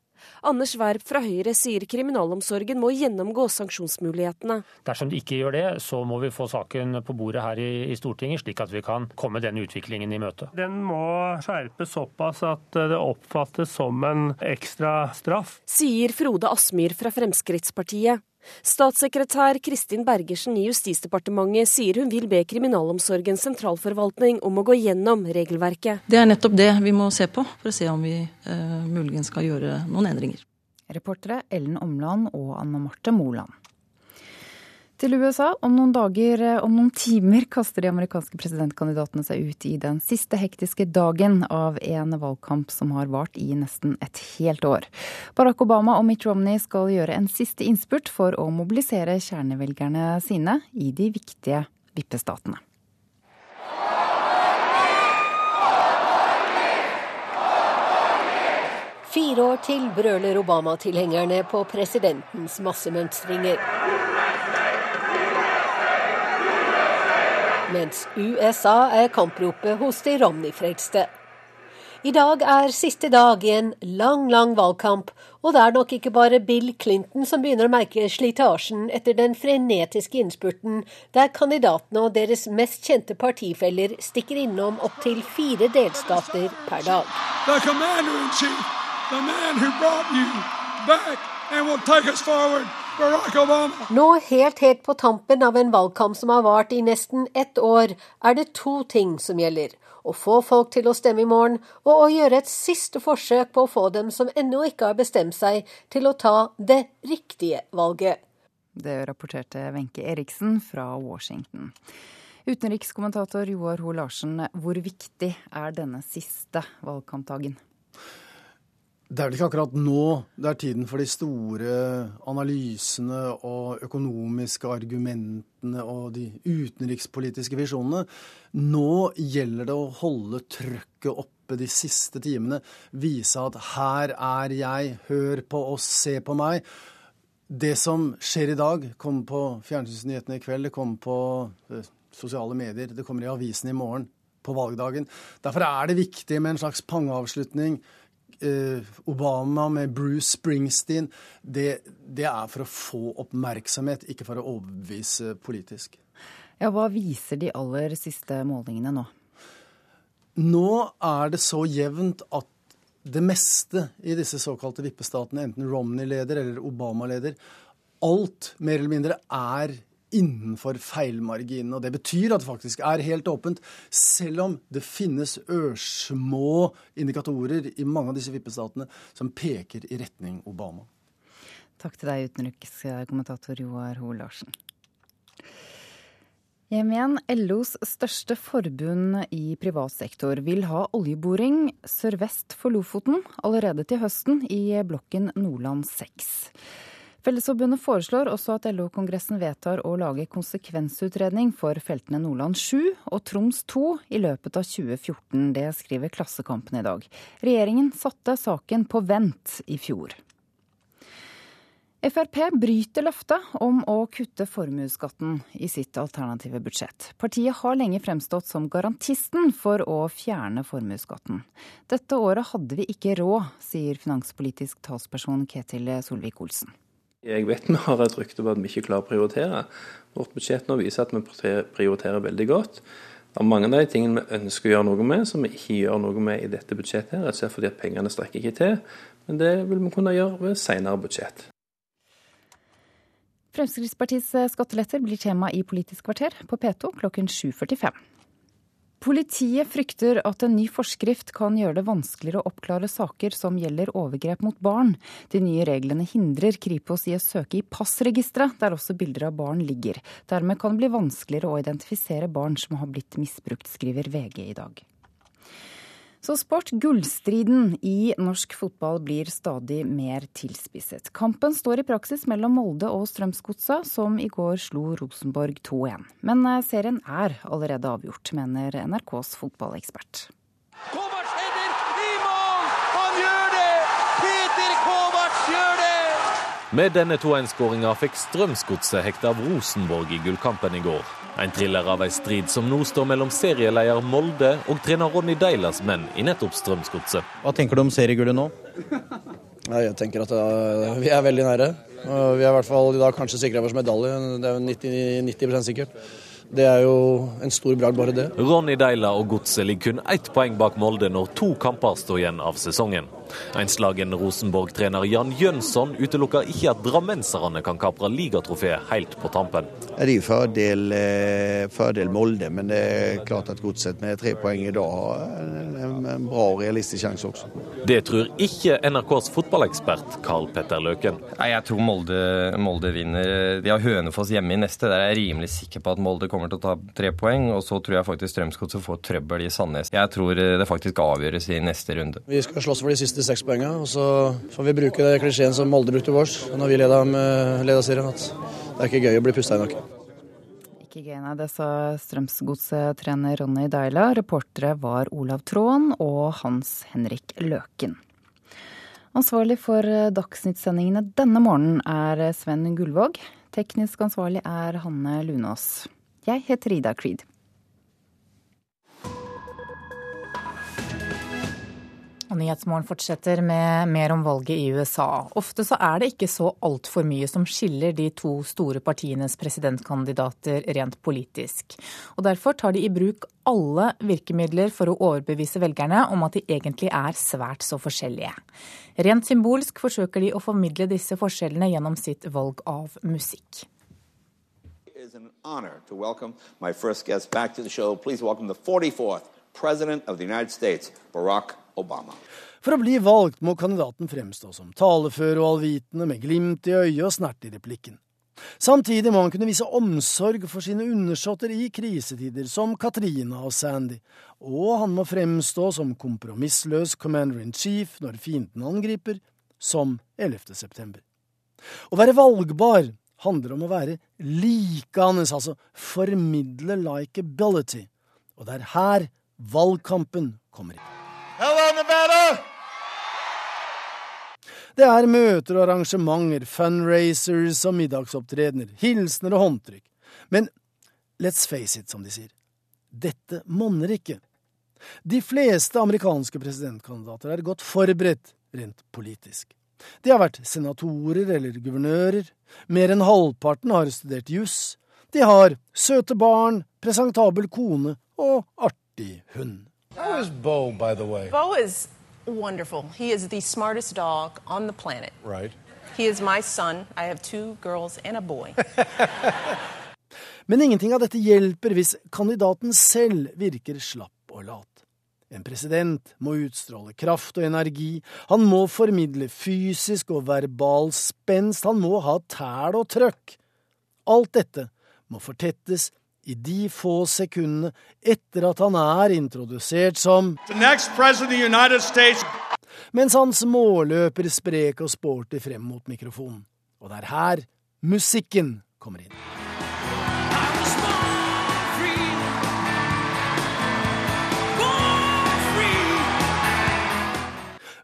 Anders Werp fra Høyre sier kriminalomsorgen må gjennomgå sanksjonsmulighetene. Dersom de ikke gjør det, så må vi få saken på bordet her i, i Stortinget, slik at vi kan komme denne utviklingen i møte. Den må skjerpes såpass at det oppfattes som en ekstra straff. Sier Frode Asmyr fra Fremskrittspartiet. Statssekretær Kristin Bergersen i Justisdepartementet sier hun vil be Kriminalomsorgens sentralforvaltning om å gå gjennom regelverket. Det er nettopp det vi må se på, for å se om vi eh, muligens skal gjøre noen endringer. Reportere Ellen Omland og Anne Marte Moland. Til USA. Om noen dager, eh, om noen timer, kaster de amerikanske presidentkandidatene seg ut i den siste hektiske dagen av en valgkamp som har vart i nesten et helt år. Barack Obama og Mitt Romney skal gjøre en siste innspurt for å mobilisere kjernevelgerne sine i de viktige vippestatene. Fire år til brøler Obama-tilhengerne på presidentens massemønstringer. Mens USA er kampropet hos de Romney-frelste. I dag er siste dag i en lang, lang valgkamp, og det er nok ikke bare Bill Clinton som begynner å merke slitasjen etter den frenetiske innspurten, der kandidatene og deres mest kjente partifeller stikker innom opptil fire delstater per dag. The commander-in-chief, the man who brought you back and will take us forward. Nå, helt helt på tampen av en valgkamp som har vart i nesten ett år, er det to ting som gjelder å få folk til å stemme i morgen, og å gjøre et siste forsøk på å få dem som ennå ikke har bestemt seg, til å ta det riktige valget. Det rapporterte Wenche Eriksen fra Washington. Utenrikskommentator Joar Ho Larsen, hvor viktig er denne siste valgkampdagen? Det er vel ikke akkurat nå det er tiden for de store analysene og økonomiske argumentene og de utenrikspolitiske visjonene. Nå gjelder det å holde trøkket oppe de siste timene. Vise at her er jeg, hør på oss, se på meg. Det som skjer i dag, kommer på fjernsynsnyhetene i kveld, det kommer på eh, sosiale medier, det kommer i avisen i morgen, på valgdagen. Derfor er det viktig med en slags pangeavslutning Obama med Bruce Springsteen, det, det, er for å få oppmerksomhet, ikke for å overbevise politisk. Ja, Hva viser de aller siste målingene nå? Nå er det så jevnt at det meste i disse såkalte vippestatene, enten Romney leder eller Obama leder, alt mer eller mindre er innenfor feilmarginen. Og det betyr at det faktisk er helt åpent, selv om det finnes ørsmå indikatorer i mange av disse vippestatene som peker i retning Obama. Takk til deg, utenrikskommentator Joar Ho Larsen. Hjem igjen. LOs største forbund i privat sektor vil ha oljeboring sørvest for Lofoten allerede til høsten i blokken Nordland 6. Fellesforbundet foreslår også at LO-kongressen vedtar å lage konsekvensutredning for feltene Nordland 7 og Troms 2 i løpet av 2014. Det skriver Klassekampen i dag. Regjeringen satte saken på vent i fjor. Frp bryter løftet om å kutte formuesskatten i sitt alternative budsjett. Partiet har lenge fremstått som garantisten for å fjerne formuesskatten. Dette året hadde vi ikke råd, sier finanspolitisk talsperson Ketil Solvik-Olsen. Jeg vet vi har et rykte på at vi ikke klarer å prioritere. Vårt budsjett nå viser at vi prioriterer veldig godt. Det er mange av de tingene vi ønsker å gjøre noe med, som vi ikke gjør noe med i dette budsjettet. rett og slett fordi at pengene strekker ikke til. Men det vil vi kunne gjøre ved senere budsjett. Fremskrittspartiets skatteletter blir tema i Politisk kvarter på P2 klokken 7.45. Politiet frykter at en ny forskrift kan gjøre det vanskeligere å oppklare saker som gjelder overgrep mot barn. De nye reglene hindrer Kripos i å søke i passregisteret, der også bilder av barn ligger. Dermed kan det bli vanskeligere å identifisere barn som har blitt misbrukt, skriver VG i dag. Så sport. Gullstriden i norsk fotball blir stadig mer tilspisset. Kampen står i praksis mellom Molde og Strømsgodsa, som i går slo Rosenborg 2-1. Men eh, serien er allerede avgjort, mener NRKs fotballekspert. Med denne 2-1-skåringa fikk Strømsgodset hekta av Rosenborg i gullkampen i går. En thriller av ei strid som nå står mellom serieleder Molde og trener Ronny Deilas menn i nettopp Strømsgodset. Hva tenker du om seriegullet nå? Jeg tenker at uh, vi er veldig nære. Vi er i hvert fall i dag kanskje sikra vår medalje. Det er 90, 90 sikkert. Det er jo en stor bragd, bare det. Ronny Deila og Godset ligger kun ett poeng bak Molde når to kamper står igjen av sesongen. Enslagen Rosenborg-trener Jan Jønsson utelukker ikke at drammenserne kan kapre ligatrofeet helt på tampen. Det er fordel, eh, fordel Molde, men det er klart at Godset med tre poeng i dag har en bra og realistisk sjanse også. Det tror ikke NRKs fotballekspert Karl Petter Løken. Nei, Jeg tror Molde, Molde vinner. De har Hønefoss hjemme i neste. Der er jeg rimelig sikker på at Molde kommer kommer til å ta tre poeng, og så tror jeg faktisk Strømsgodset får trøbbel i Sandnes. Jeg tror eh, det faktisk avgjøres i neste runde. Vi skal slåss for de siste seks poengene, og så får vi bruke det klisjeen som Molde brukte vårs når vi leda, leda serien, at det er ikke gøy å bli pusta i nakken. Ikke gøy, nei. Det sa Strømsgodset-trener Ronny Deila. Reportere var Olav Tråen og Hans Henrik Løken. Ansvarlig for Dagsnytt-sendingene denne morgenen er Sven Gullvåg. Teknisk ansvarlig er Hanne Lunås. Jeg heter Ida Creed. Nyhetsmorgen fortsetter med mer om valget i USA. Ofte så er det ikke så altfor mye som skiller de to store partienes presidentkandidater rent politisk. Og Derfor tar de i bruk alle virkemidler for å overbevise velgerne om at de egentlig er svært så forskjellige. Rent symbolsk forsøker de å formidle disse forskjellene gjennom sitt valg av musikk. President of the United States, Barack Obama. For å bli valgt må kandidaten fremstå som talefør og allvitende med glimt i øyet og snert i replikken. Samtidig må han kunne vise omsorg for sine undersåtter i krisetider som Katrina og Sandy, og han må fremstå som kompromissløs commander in chief når fienden angriper, som 11. september. Å være valgbar handler om å være likeandes, altså formidle likeability, og det er her valgkampen kommer inn. Hello, Nevada! Det er møter og arrangementer, fundraisers og middagsopptredener, hilsener og håndtrykk. Men let's face it, som de sier, dette monner ikke. De fleste amerikanske presidentkandidater er godt forberedt rent politisk. De har vært senatorer eller guvernører, mer enn halvparten har studert juss, de har søte barn, presentabel kone og artig hund. How is Bo, by the way? Bo is wonderful. He is the smartest dog on the planet. Right. He is my son. I have two girls and a boy. [laughs] Men ingenting av dette hjelper hvis kandidaten selv virker slapp og lat. En president må utstråle kraft og energi, han må formidle fysisk og verbal spenst, han må ha tæl og trøkk. Alt dette må fortettes i de få sekundene etter at han er introdusert som Mens hans målløper sprek og sporty frem mot mikrofonen. Og det er her musikken kommer inn.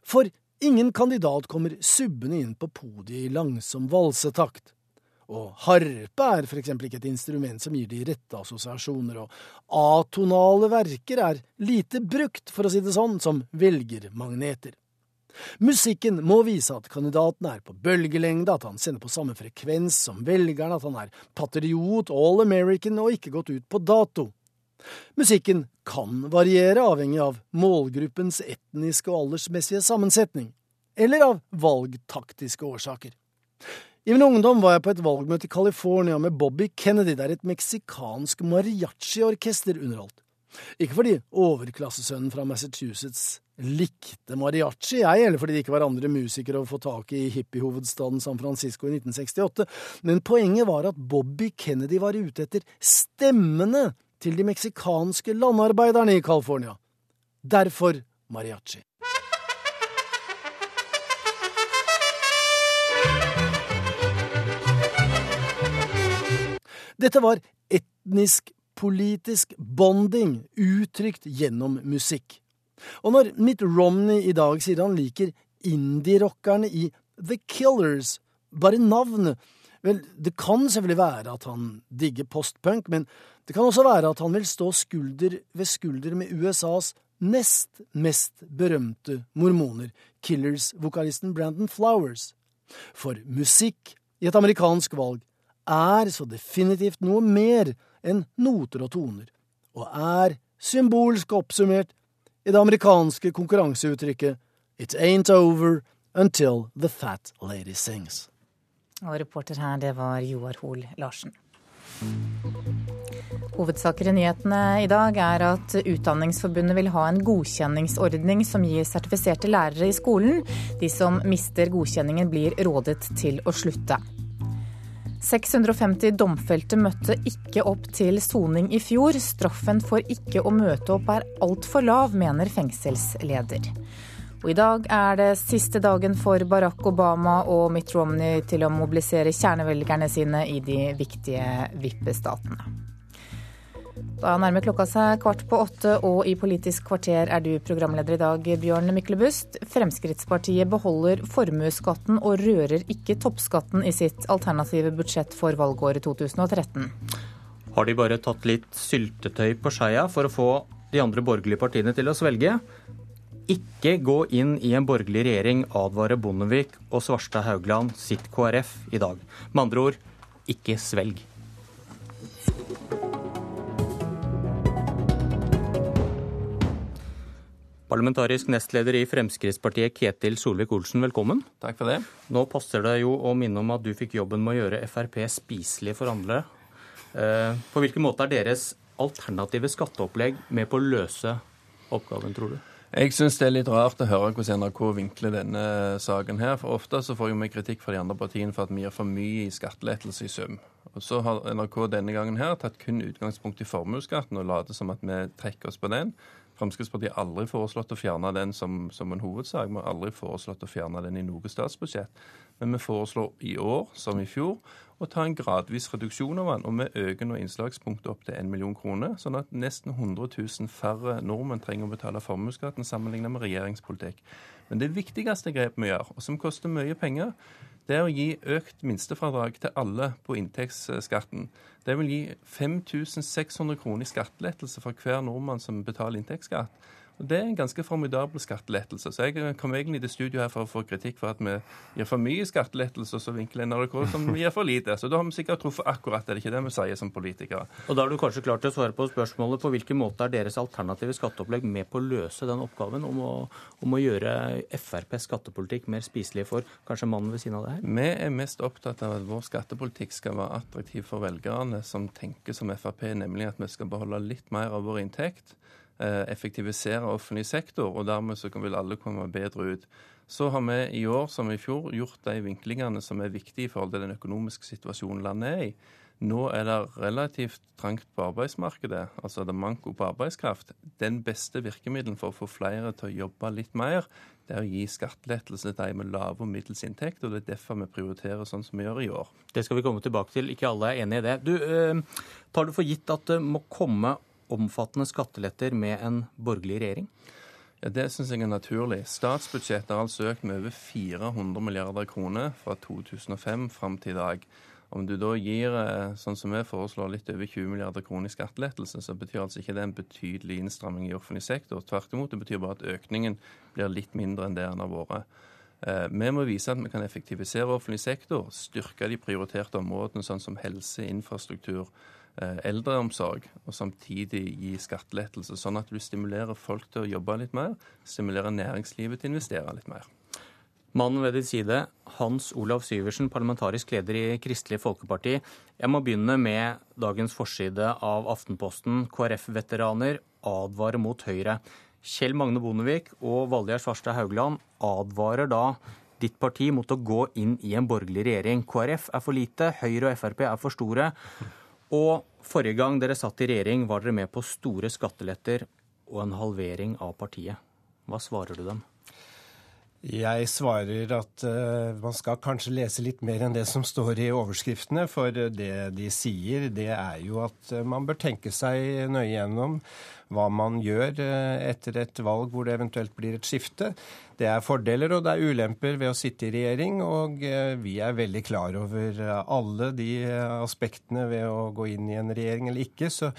For ingen kandidat kommer subbende inn på podiet i langsom valsetakt. Og harpe er f.eks. ikke et instrument som gir de rette assosiasjoner, og atonale verker er lite brukt, for å si det sånn, som velgermagneter. Musikken må vise at kandidaten er på bølgelengde, at han sender på samme frekvens som velgerne, at han er patriot, all American og ikke gått ut på dato. Musikken kan variere avhengig av målgruppens etniske og aldersmessige sammensetning, eller av valgtaktiske årsaker. I min ungdom var jeg på et valgmøte i California med Bobby Kennedy, der et meksikansk mariachi-orkester underholdt. Ikke fordi overklassesønnen fra Massachusetts likte mariachi, jeg, eller fordi det ikke var andre musikere å få tak i i hippiehovedstaden San Francisco i 1968, men poenget var at Bobby Kennedy var ute etter stemmene til de meksikanske landarbeiderne i California. Derfor mariachi. Dette var etnisk-politisk bonding uttrykt gjennom musikk. Og når Mitt Romney i dag sier han liker indie-rockerne i The Killers, bare navnet Vel, det kan selvfølgelig være at han digger postpunk, men det kan også være at han vil stå skulder ved skulder med USAs nest mest berømte mormoner, Killers-vokalisten Brandon Flowers. For musikk i et amerikansk valg er så definitivt noe mer enn noter og toner, og er symbolsk oppsummert i det amerikanske konkurranseuttrykket It ain't over until the fat lady sings. Og reporter her, det var Joar Hoel Larsen. Hovedsaker i nyhetene i dag er at Utdanningsforbundet vil ha en godkjenningsordning som gir sertifiserte lærere i skolen. De som mister godkjenningen blir rådet til å slutte. 650 domfelte møtte ikke opp til soning i fjor. Straffen for ikke å møte opp er altfor lav, mener fengselsleder. Og I dag er det siste dagen for Barack Obama og Mitt Romney til å mobilisere kjernevelgerne sine i de viktige vippestatene. Da nærmer klokka seg kvart på åtte, og i Politisk kvarter er du programleder i dag, Bjørn Myklebust. Fremskrittspartiet beholder formuesskatten og rører ikke toppskatten i sitt alternative budsjett for valgåret 2013. Har de bare tatt litt syltetøy på skeia for å få de andre borgerlige partiene til å svelge? Ikke gå inn i en borgerlig regjering, advarer Bondevik og Svarstad Haugland sitt KrF i dag. Med andre ord, ikke svelg. Parlamentarisk nestleder i Fremskrittspartiet, Ketil Solvik-Olsen, velkommen. Takk for det. Nå passer det jo å minne om at du fikk jobben med å gjøre Frp spiselig for andre. Eh, på hvilken måte er deres alternative skatteopplegg med på å løse oppgaven, tror du? Jeg syns det er litt rart å høre hvordan NRK vinkler denne saken her. For ofte så får vi kritikk fra de andre partiene for at vi gir for mye i skattelettelse i sum. Og så har NRK denne gangen her tatt kun utgangspunkt i formuesskatten og later som at vi trekker oss på den. Fremskrittspartiet har aldri foreslått å fjerne den som, som en hovedsak. Vi har aldri foreslått å fjerne den i noe statsbudsjett. Men vi foreslår i år, som i fjor, å ta en gradvis reduksjon av den. Og vi øker nå innslagspunktet opp til 1 million kroner, sånn at nesten 100 000 færre nordmenn trenger å betale formuesskatten sammenlignet med regjeringspolitikk. Men det viktigste grepet vi gjør, og som koster mye penger, det er å gi økt minstefradrag til alle på inntektsskatten. Det vil gi 5600 kroner i skattelettelse for hver nordmann som betaler inntektsskatt. Det er en ganske formidabel skattelettelse. Så jeg kom egentlig til studio her for å få kritikk for at vi gir for mye skattelettelse, så vinkler NRK som vi gir for lite. Så da har vi sikkert truffet akkurat det. Det er ikke det vi sier som politikere. Og da er du kanskje klar til å svare på spørsmålet på hvilken måte er deres alternative skatteopplegg med på å løse den oppgaven om å, om å gjøre FrPs skattepolitikk mer spiselig for kanskje mannen ved siden av det her? Vi er mest opptatt av at vår skattepolitikk skal være attraktiv for velgerne som tenker som Frp, nemlig at vi skal beholde litt mer av vår inntekt Eh, effektivisere offentlig sektor, og dermed så vil alle komme bedre ut. Så har vi i år som i fjor gjort de vinklingene som er viktige i forhold til den økonomiske situasjonen landet er i. Nå er det relativt trangt på arbeidsmarkedet, altså det er manko på arbeidskraft. Den beste virkemiddelen for å få flere til å jobbe litt mer, det er å gi skattelettelse til de med lave og middels inntekt, og det er derfor vi prioriterer sånn som vi gjør i år. Det skal vi komme tilbake til, ikke alle er enig i det. Du, eh, Tar du for gitt at det må komme omfattende skatteletter med en borgerlig regjering? Ja, Det syns jeg er naturlig. Statsbudsjettet har altså økt med over 400 milliarder kroner fra 2005 fram til i dag. Om du da gir, eh, sånn som vi foreslår, litt over 20 milliarder kroner i skattelettelse, så betyr altså ikke det en betydelig innstramming i offentlig sektor. Tvert imot, det betyr bare at økningen blir litt mindre enn det den har vært. Eh, vi må vise at vi kan effektivisere offentlig sektor, styrke de prioriterte områdene, sånn som helse, infrastruktur, eldreomsorg, og samtidig gi skattelettelse, sånn at du stimulerer folk til å jobbe litt mer, stimulerer næringslivet til å investere litt mer. Mannen ved din side, Hans Olav Syversen, parlamentarisk leder i Kristelig Folkeparti. Jeg må begynne med dagens forside av Aftenposten. KrF-veteraner advarer mot Høyre. Kjell Magne Bondevik og Valgjerd Svarstad Haugland advarer da ditt parti mot å gå inn i en borgerlig regjering. KrF er for lite, Høyre og Frp er for store. Og forrige gang dere satt i regjering, var dere med på store skatteletter og en halvering av partiet. Hva svarer du dem? Jeg svarer at uh, man skal kanskje lese litt mer enn det som står i overskriftene. For det de sier, det er jo at uh, man bør tenke seg nøye gjennom hva man gjør uh, etter et valg hvor det eventuelt blir et skifte. Det er fordeler og det er ulemper ved å sitte i regjering, og vi er veldig klar over alle de aspektene ved å gå inn i en regjering eller ikke. så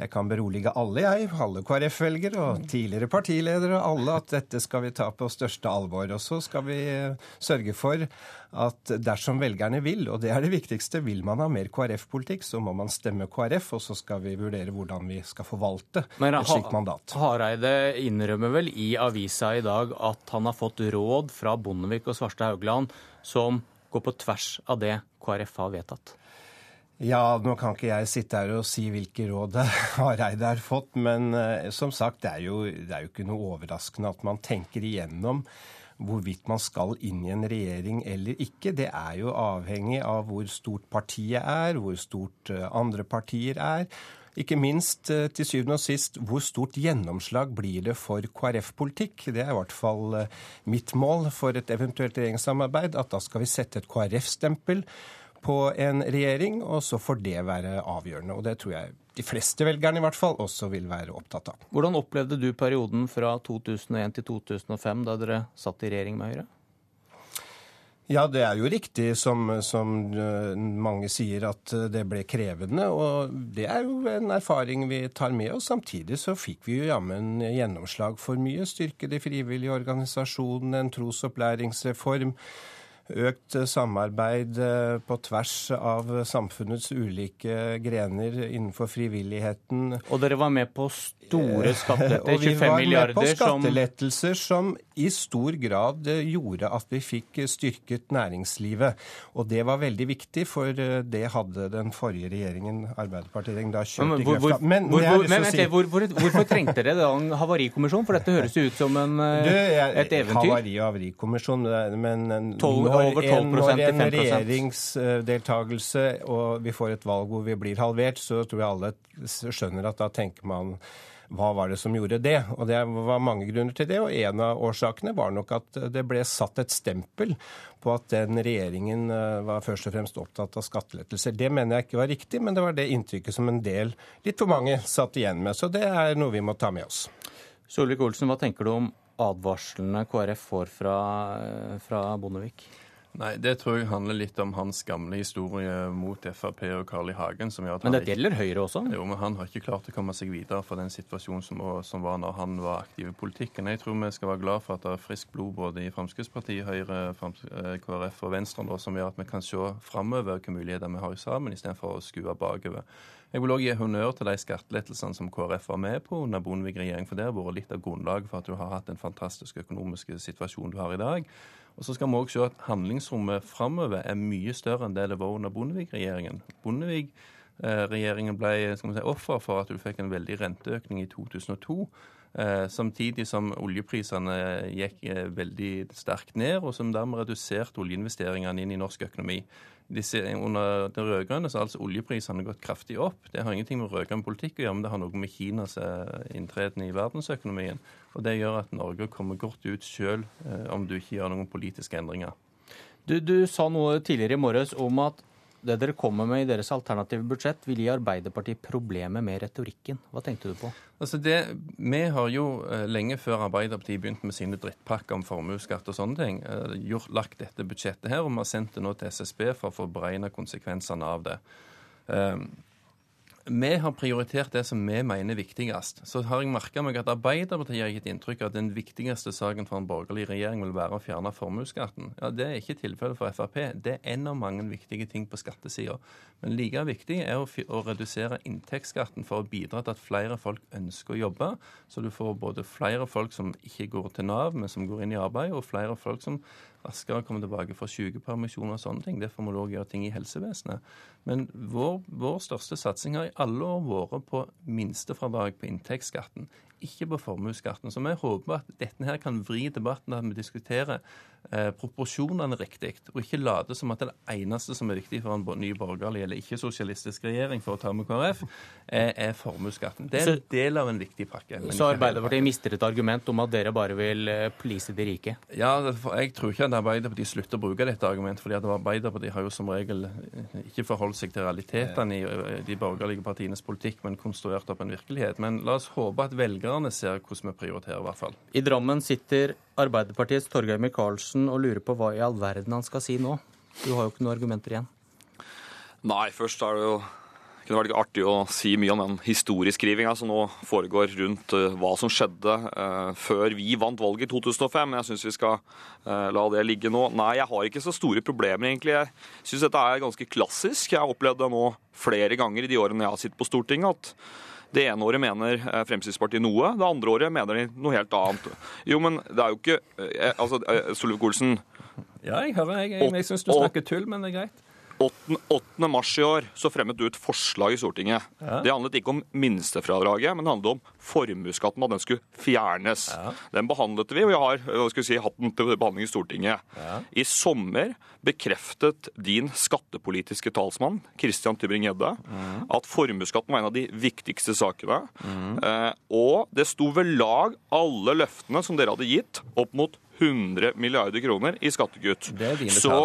jeg kan berolige alle, jeg, alle KrF-velgere og tidligere partiledere, alle at dette skal vi ta på største alvor. Og så skal vi eh, sørge for at dersom velgerne vil, og det er det viktigste, vil man ha mer KrF-politikk, så må man stemme KrF, og så skal vi vurdere hvordan vi skal forvalte Men, et slikt mandat. Hareide innrømmer vel i avisa i dag at han har fått råd fra Bondevik og Svarstad Haugland som går på tvers av det KrF har vedtatt? Ja, nå kan ikke jeg sitte her og si hvilke råd Hareide [laughs] har fått, men uh, som sagt, det er, jo, det er jo ikke noe overraskende at man tenker igjennom hvorvidt man skal inn i en regjering eller ikke. Det er jo avhengig av hvor stort partiet er, hvor stort uh, andre partier er. Ikke minst uh, til syvende og sist hvor stort gjennomslag blir det for KrF-politikk. Det er i hvert fall mitt mål for et eventuelt regjeringssamarbeid, at da skal vi sette et KrF-stempel på en regjering, og så får det være avgjørende. Og det tror jeg de fleste velgerne i hvert fall også vil være opptatt av. Hvordan opplevde du perioden fra 2001 til 2005, da dere satt i regjering med Høyre? Ja, det er jo riktig som, som, eh, mange sier at eh, det ble krevende. Og det er jo en erfaring vi tar med oss. Samtidig så fikk vi jo jammen gjennomslag for mye. Styrke de frivillige organisasjonene, en trosopplæringsreform økt samarbeid eh, på tvers av samfunnets ulike grener innenfor frivilligheten. Og dere var med på store skattelettelser, 25 [laughs] milliarder. Og vi var med på skattelettelser som i stor grad eh, gjorde at vi fikk styrket næringslivet. Og det var veldig viktig, for eh, det hadde den forrige regjeringen, Arbeiderpartiet, da kjørt i grøfta. Men, hvor, hvor, men si... hvor, hvorfor trengte dere da en havarikommisjon? For dette høres jo ut som en, du, jeg, et eventyr. Havari og havarikommisjon, men når over 12 en, når en regjeringsdeltakelse og vi får et valg hvor vi blir halvert, så tror jeg alle skjønner at da tenker man hva var det som gjorde det? Og Det var mange grunner til det, og en av årsakene var nok at det ble satt et stempel på at den regjeringen eh, var først og fremst opptatt av skattelettelser. Det mener jeg ikke var riktig, men det var det inntrykket som en del, litt for mange, satt igjen med. Så det er noe vi må ta med oss. Solvik-Olsen, hva tenker du om advarslene KrF får fra, eh, fra Bondevik? Nei, Det tror jeg handler litt om hans gamle historie mot Frp og Carl I. Hagen. Men det gjelder Høyre også? Jo, men han har ikke klart å komme seg videre fra den situasjonen som, som var når han var aktiv i politikken. Jeg tror vi skal være glad for at det er friskt blod både i Fremskrittspartiet, Høyre, Frems KrF og Venstre nå, som gjør at vi kan se framover hvilke muligheter vi har sammen, istedenfor å skue bakover. Jeg vil òg gi honnør til de skattelettelsene som KrF var med på under Bondevik-regjeringen, for det har vært litt av grunnlaget for at du har hatt den fantastiske økonomiske situasjonen du har i dag. Og så skal vi òg se at handlingsrommet framover er mye større enn det det var under Bondevik-regjeringen. Bondevik-regjeringen ble si, offer for at du fikk en veldig renteøkning i 2002. Eh, samtidig som oljeprisene gikk eh, veldig sterkt ned, og som dermed reduserte oljeinvesteringene inn i norsk økonomi. Disse, under det rød-grønne så har altså oljeprisene gått kraftig opp. Det har ingenting med rød-grønn politikk å gjøre, men det har noe med Kinas eh, inntreden i verdensøkonomien. Og Det gjør at Norge kommer godt ut sjøl eh, om du ikke gjør noen politiske endringer. Du, du sa noe tidligere i morges om at det dere kommer med i deres alternative budsjett, vil gi Arbeiderpartiet problemer med retorikken. Hva tenkte du på? Altså det, vi har jo eh, lenge før Arbeiderpartiet begynte med sine drittpakker om formuesskatt og sånne ting, eh, gjort, lagt dette budsjettet her, og vi har sendt det nå til SSB for å få beregna konsekvensene av det. Um, vi har prioritert det som vi mener er viktigst. Så har jeg merka meg at Arbeiderpartiet har gitt inntrykk av at den viktigste saken for en borgerlig regjering vil være å fjerne formuesskatten. Ja, Det er ikke tilfellet for Frp. Det er en av mange viktige ting på skattesida. Men like viktig er å, å, redusere inntektsskatten for å bidra til at flere folk ønsker å jobbe. Så du får både flere folk som ikke går til Nav, men som går inn i arbeid, og flere folk som raskere komme tilbake fra sykepermisjon og sånne ting. Derfor må du òg gjøre ting i helsevesenet. Men vår, vår største satsing har i alle år vært på minstefradrag på inntektsskatten, ikke på formuesskatten. Så vi håper at dette her kan vri debatten, at vi diskuterer proporsjonene riktig, og ikke late som at det eneste som er viktig for en ny borgerlig eller ikke-sosialistisk regjering, for å ta med KrF, er, formuesskatten. Det er en del av en viktig pakke. Så Arbeiderpartiet mister et argument om at dere bare vil eh, please de rike? Ja, jeg tror ikke at Arbeiderpartiet slutter å bruke dette argumentet, fordi at Arbeiderpartiet har jo som regel eh, ikke forholdt seg til realitetene i eh, de borgerlige partienes politikk, men konstruert opp en virkelighet. Men la oss håpe at velgerne ser hvordan vi prioriterer, i hvert fall. I Drammen sitter Arbeiderpartiets Torgeir Micaelsen og lurer på hva i all verden han skal si nå. Du har jo ikke noen argumenter igjen. Nei, først er det jo det kunne vært artig å si mye om den historieskrivinga som nå foregår rundt uh, hva som skjedde uh, før vi vant valget i 2005. Men jeg syns vi skal uh, la det ligge nå. Nei, jeg har ikke så store problemer, egentlig. Jeg syns dette er ganske klassisk. Jeg har opplevd det nå flere ganger i de årene jeg har sittet på Stortinget. at det ene året mener eh, Fremskrittspartiet noe, det andre året mener de noe helt annet. Jo, men det er jo ikke eh, Altså, eh, Solvik-Olsen Ja, jeg hører. Jeg, jeg, jeg syns du snakker tull, men det er greit. 8. 8. mars i år så fremmet du et forslag i Stortinget. Ja. Det handlet ikke om minstefradraget, men det handlet om formuesskatten, at den skulle fjernes. Ja. Den behandlet vi, og vi har si, hatt den til behandling i Stortinget. Ja. I sommer bekreftet din skattepolitiske talsmann, Christian Tybring-Gjedde, mm. at formuesskatten var en av de viktigste sakene. Mm. Eh, og det sto ved lag alle løftene som dere hadde gitt, opp mot 100 milliarder kroner i skattekutt. Så,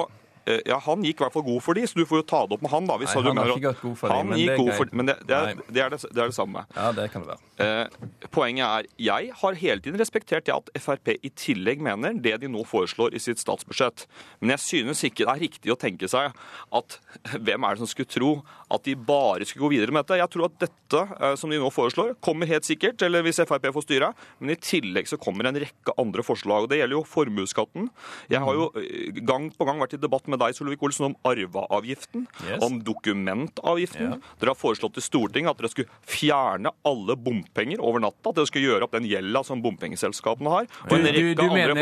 ja, Han gikk i hvert fall god for de, så du får jo ta det opp med han. da. Nei, han har ikke gått god for de, men det er god greit. for, Men det, det, er, det, er det, det er det samme. Ja, det kan det være. Eh, poenget er, jeg har hele tiden respektert det at Frp i tillegg mener det de nå foreslår i sitt statsbudsjett. Men jeg synes ikke det er riktig å tenke seg at [laughs] hvem er det som skulle tro at de bare skulle gå videre med dette. Jeg tror at dette eh, som de nå foreslår, kommer helt sikkert, eller hvis Frp får styre. Men i tillegg så kommer en rekke andre forslag. og Det gjelder jo formuesskatten. Jeg har jo eh, gang på gang vært i debatt med deg, Solvik-Olsen, om arveavgiften, Yes. om dokumentavgiften. Ja. Dere har foreslått i Stortinget at dere skulle fjerne alle bompenger over natta. At dere skulle gjøre opp den gjelda som bompengeselskapene har. Du, du, mener,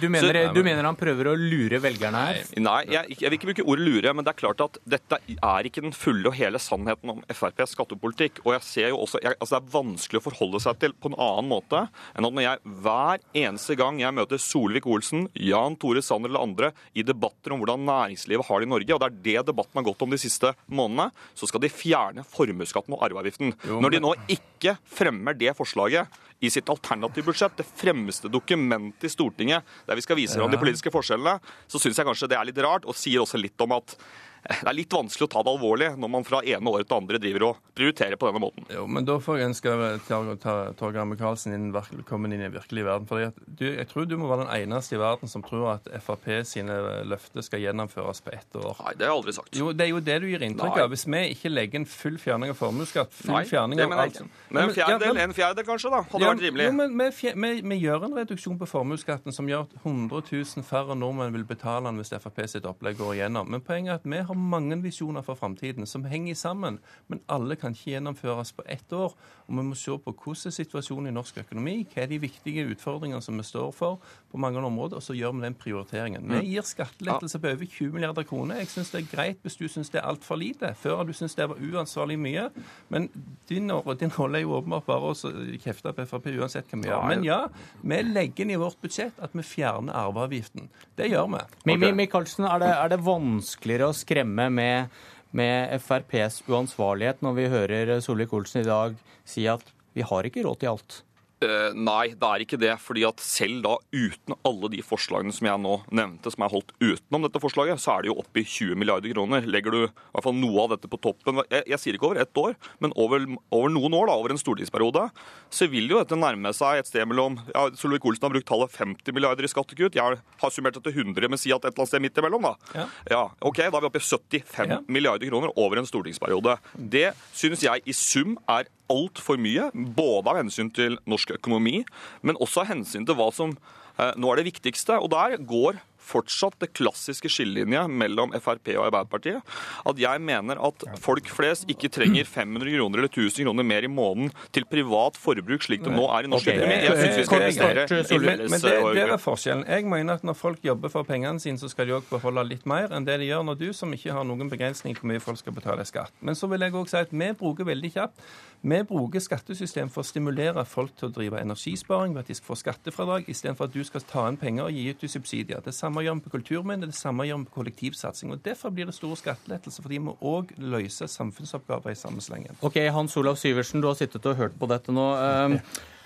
du, mener, du mener han prøver å lure velgerne her? Nei, jeg, jeg vil ikke bruke ordet lure, men det er klart at dette er ikke den fulle og hele sannheten om FrPs skattepolitikk. Og jeg ser jo også, jeg, altså Det er vanskelig å forholde seg til på en annen måte enn at når jeg hver eneste gang jeg møter Solvik-Olsen, Jan Tore Sanner eller andre i debatter om hvordan næringslivet har det i Norge, og det er det debatten har gått om de siste månedene, så skal de fjerne formuesskatten og arveavgiften. Når de nå ikke fremmer det forslaget i sitt alternative budsjett, det fremste dokumentet i Stortinget der vi skal vise fram de politiske forskjellene, så syns jeg kanskje det er litt rart, og sier også litt om at det er litt vanskelig å ta det alvorlig når man fra ene året til andre driver og prioriterer på denne måten. Jo, men da får jeg ønske Tor- Tor- Torgeir Micaelsen inn, velkommen inn i virkelig verden. Fordi du, jeg tror du må være den eneste i verden som tror at Frp sine løfter skal gjennomføres på ett år. Nei, det har jeg aldri sagt. Jo, Det er jo det du gir inntrykk av. Hvis vi ikke legger en full fjerning av formuesskatt, full fjerning av alt som- Men en fjerdedel, en fjerdedel kanskje, da, hadde Ja, vært rimelig. Jo, men vi, vi, vi gjør en reduksjon på formuesskatten som gjør at 100 000 færre nordmenn vil betale den hvis Frp sitt opplegg går igjennom. Men poenget er at vi har mange visjoner for framtiden som henger sammen, men alle kan ikke gjennomføres på ett år. Og vi må se på hvordan situasjonen i norsk økonomi, hva er de viktige utfordringene som vi står for på mange områder, og så gjør vi den prioriteringen. Vi Mm. gir skattelettelse på over 20 milliarder kroner. Jeg syns det er greit hvis du syns det er altfor lite. Før har du syntes det var uansvarlig mye. Men din, din rolle er jo åpenbart bare å kjefte på Frp uansett hva vi gjør. Men ja, vi legger inn i vårt budsjett at vi fjerner arveavgiften. Det gjør vi. Mimi Michaelsen, er det, er det vanskeligere å skremme med, med FrPs uansvarlighet når vi hører Solvik-Olsen i dag si at vi har ikke råd til alt? Eh, nei, det er ikke det. fordi at selv da uten alle de forslagene som jeg nå nevnte, som er holdt utenom dette forslaget, så er det jo oppe i 20 milliarder kroner. Legger du i hvert fall noe av dette på toppen, jeg, jeg sier ikke over ett år, men over, over noen år, da, over en stortingsperiode, så vil jo dette nærme seg et sted mellom ja, Solvik-Olsen har brukt tallet 50 milliarder i skattekutt. Jeg har summert det til 100, men si at et eller annet sted midt imellom, da. Ja. ok, Da er vi oppe i 75 Ja. milliarder kroner over en stortingsperiode. Det synes jeg i sum er altfor mye, både av hensyn til norsk økonomi, men også av hensyn til hva som eh, nå er det viktigste. Og der går fortsatt det klassiske skillelinjet mellom Frp og Arbeiderpartiet. At jeg mener at folk flest ikke trenger 500 kroner eller 1000 kroner mer i måneden til privat forbruk, slik det nå er i norsk Ok. økonomi. Jeg synes vi skal investere Men, men det, det er forskjellen. Jeg mener at når folk jobber for pengene sine, så skal de òg beholde litt mer enn det de gjør når du, som ikke har noen begrensning på hvor mye folk skal betale skatt. Men så vil jeg òg si at vi bruker veldig kjapt vi bruker skattesystem for å stimulere folk til å drive energisparing ved at de skal få skattefradrag, istedenfor at du skal ta inn penger og gi ut i subsidier. Det samme gjør vi på kulturminner, det samme gjør vi på kollektivsatsing. og Derfor blir det store skattelettelser, fordi vi må òg løse samfunnsoppgaver i samme slengen. Ok, Hans Olav Syversen, du har sittet og hørt på dette nå. Eh,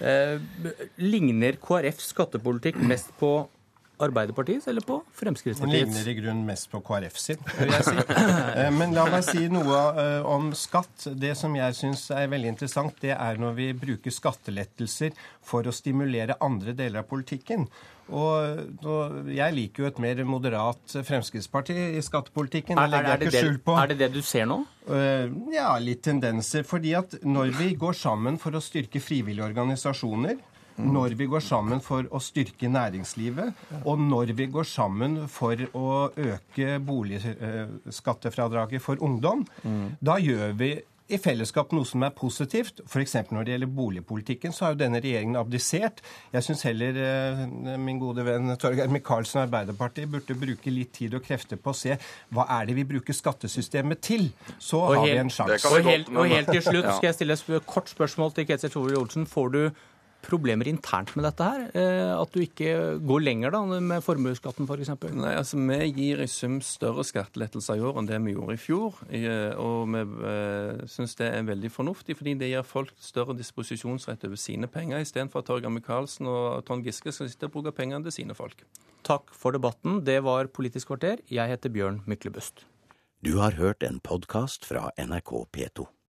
eh, ligner KrFs skattepolitikk mest på Arbeiderpartiets eller på Den ligner i grunnen mest på KrF sin, [laughs] vil jeg si. [laughs] Eh, Men la meg si noe eh, om skatt. Det som jeg syns er veldig interessant, det er når vi bruker skattelettelser for å stimulere andre deler av politikken. Og jeg liker jo et mer moderat Fremskrittsparti i skattepolitikken. Er, Er, er, det det, på. er det det du ser nå? Eh, Ja, litt tendenser. Fordi at når vi går sammen for å styrke frivillige organisasjoner, når vi går sammen for å styrke næringslivet, og når vi går sammen for å øke boligskattefradraget for ungdom, da gjør vi i fellesskap noe som er positivt. F.eks. når det gjelder boligpolitikken, så har jo denne regjeringen abdisert. Jeg syns heller eh, min gode venn Torgeir Micaelsen og Arbeiderpartiet burde bruke litt tid og krefter på å se hva er det vi bruker skattesystemet til. Så Og har vi en sjanse. Og helt, og helt til slutt [laughs] skal jeg stille et kort spørsmål til Ketil Tore Olsen. Får du problemer internt med dette her? Eh, at du ikke går lenger da med formuesskatten f.eks.? For Nei, altså Vi gir i sum større skattelettelser i år enn det vi gjorde i fjor. Og vi eh, syns det er veldig fornuftig, fordi det gir folk større disposisjonsrett over sine penger, istedenfor at Torgeir Micaelsen og Trond Giske skal sitte og bruke pengene til sine folk. Takk for debatten. Det var Politisk kvarter. Jeg heter Bjørn Myklebust. Du har hørt en podkast fra NRK P2.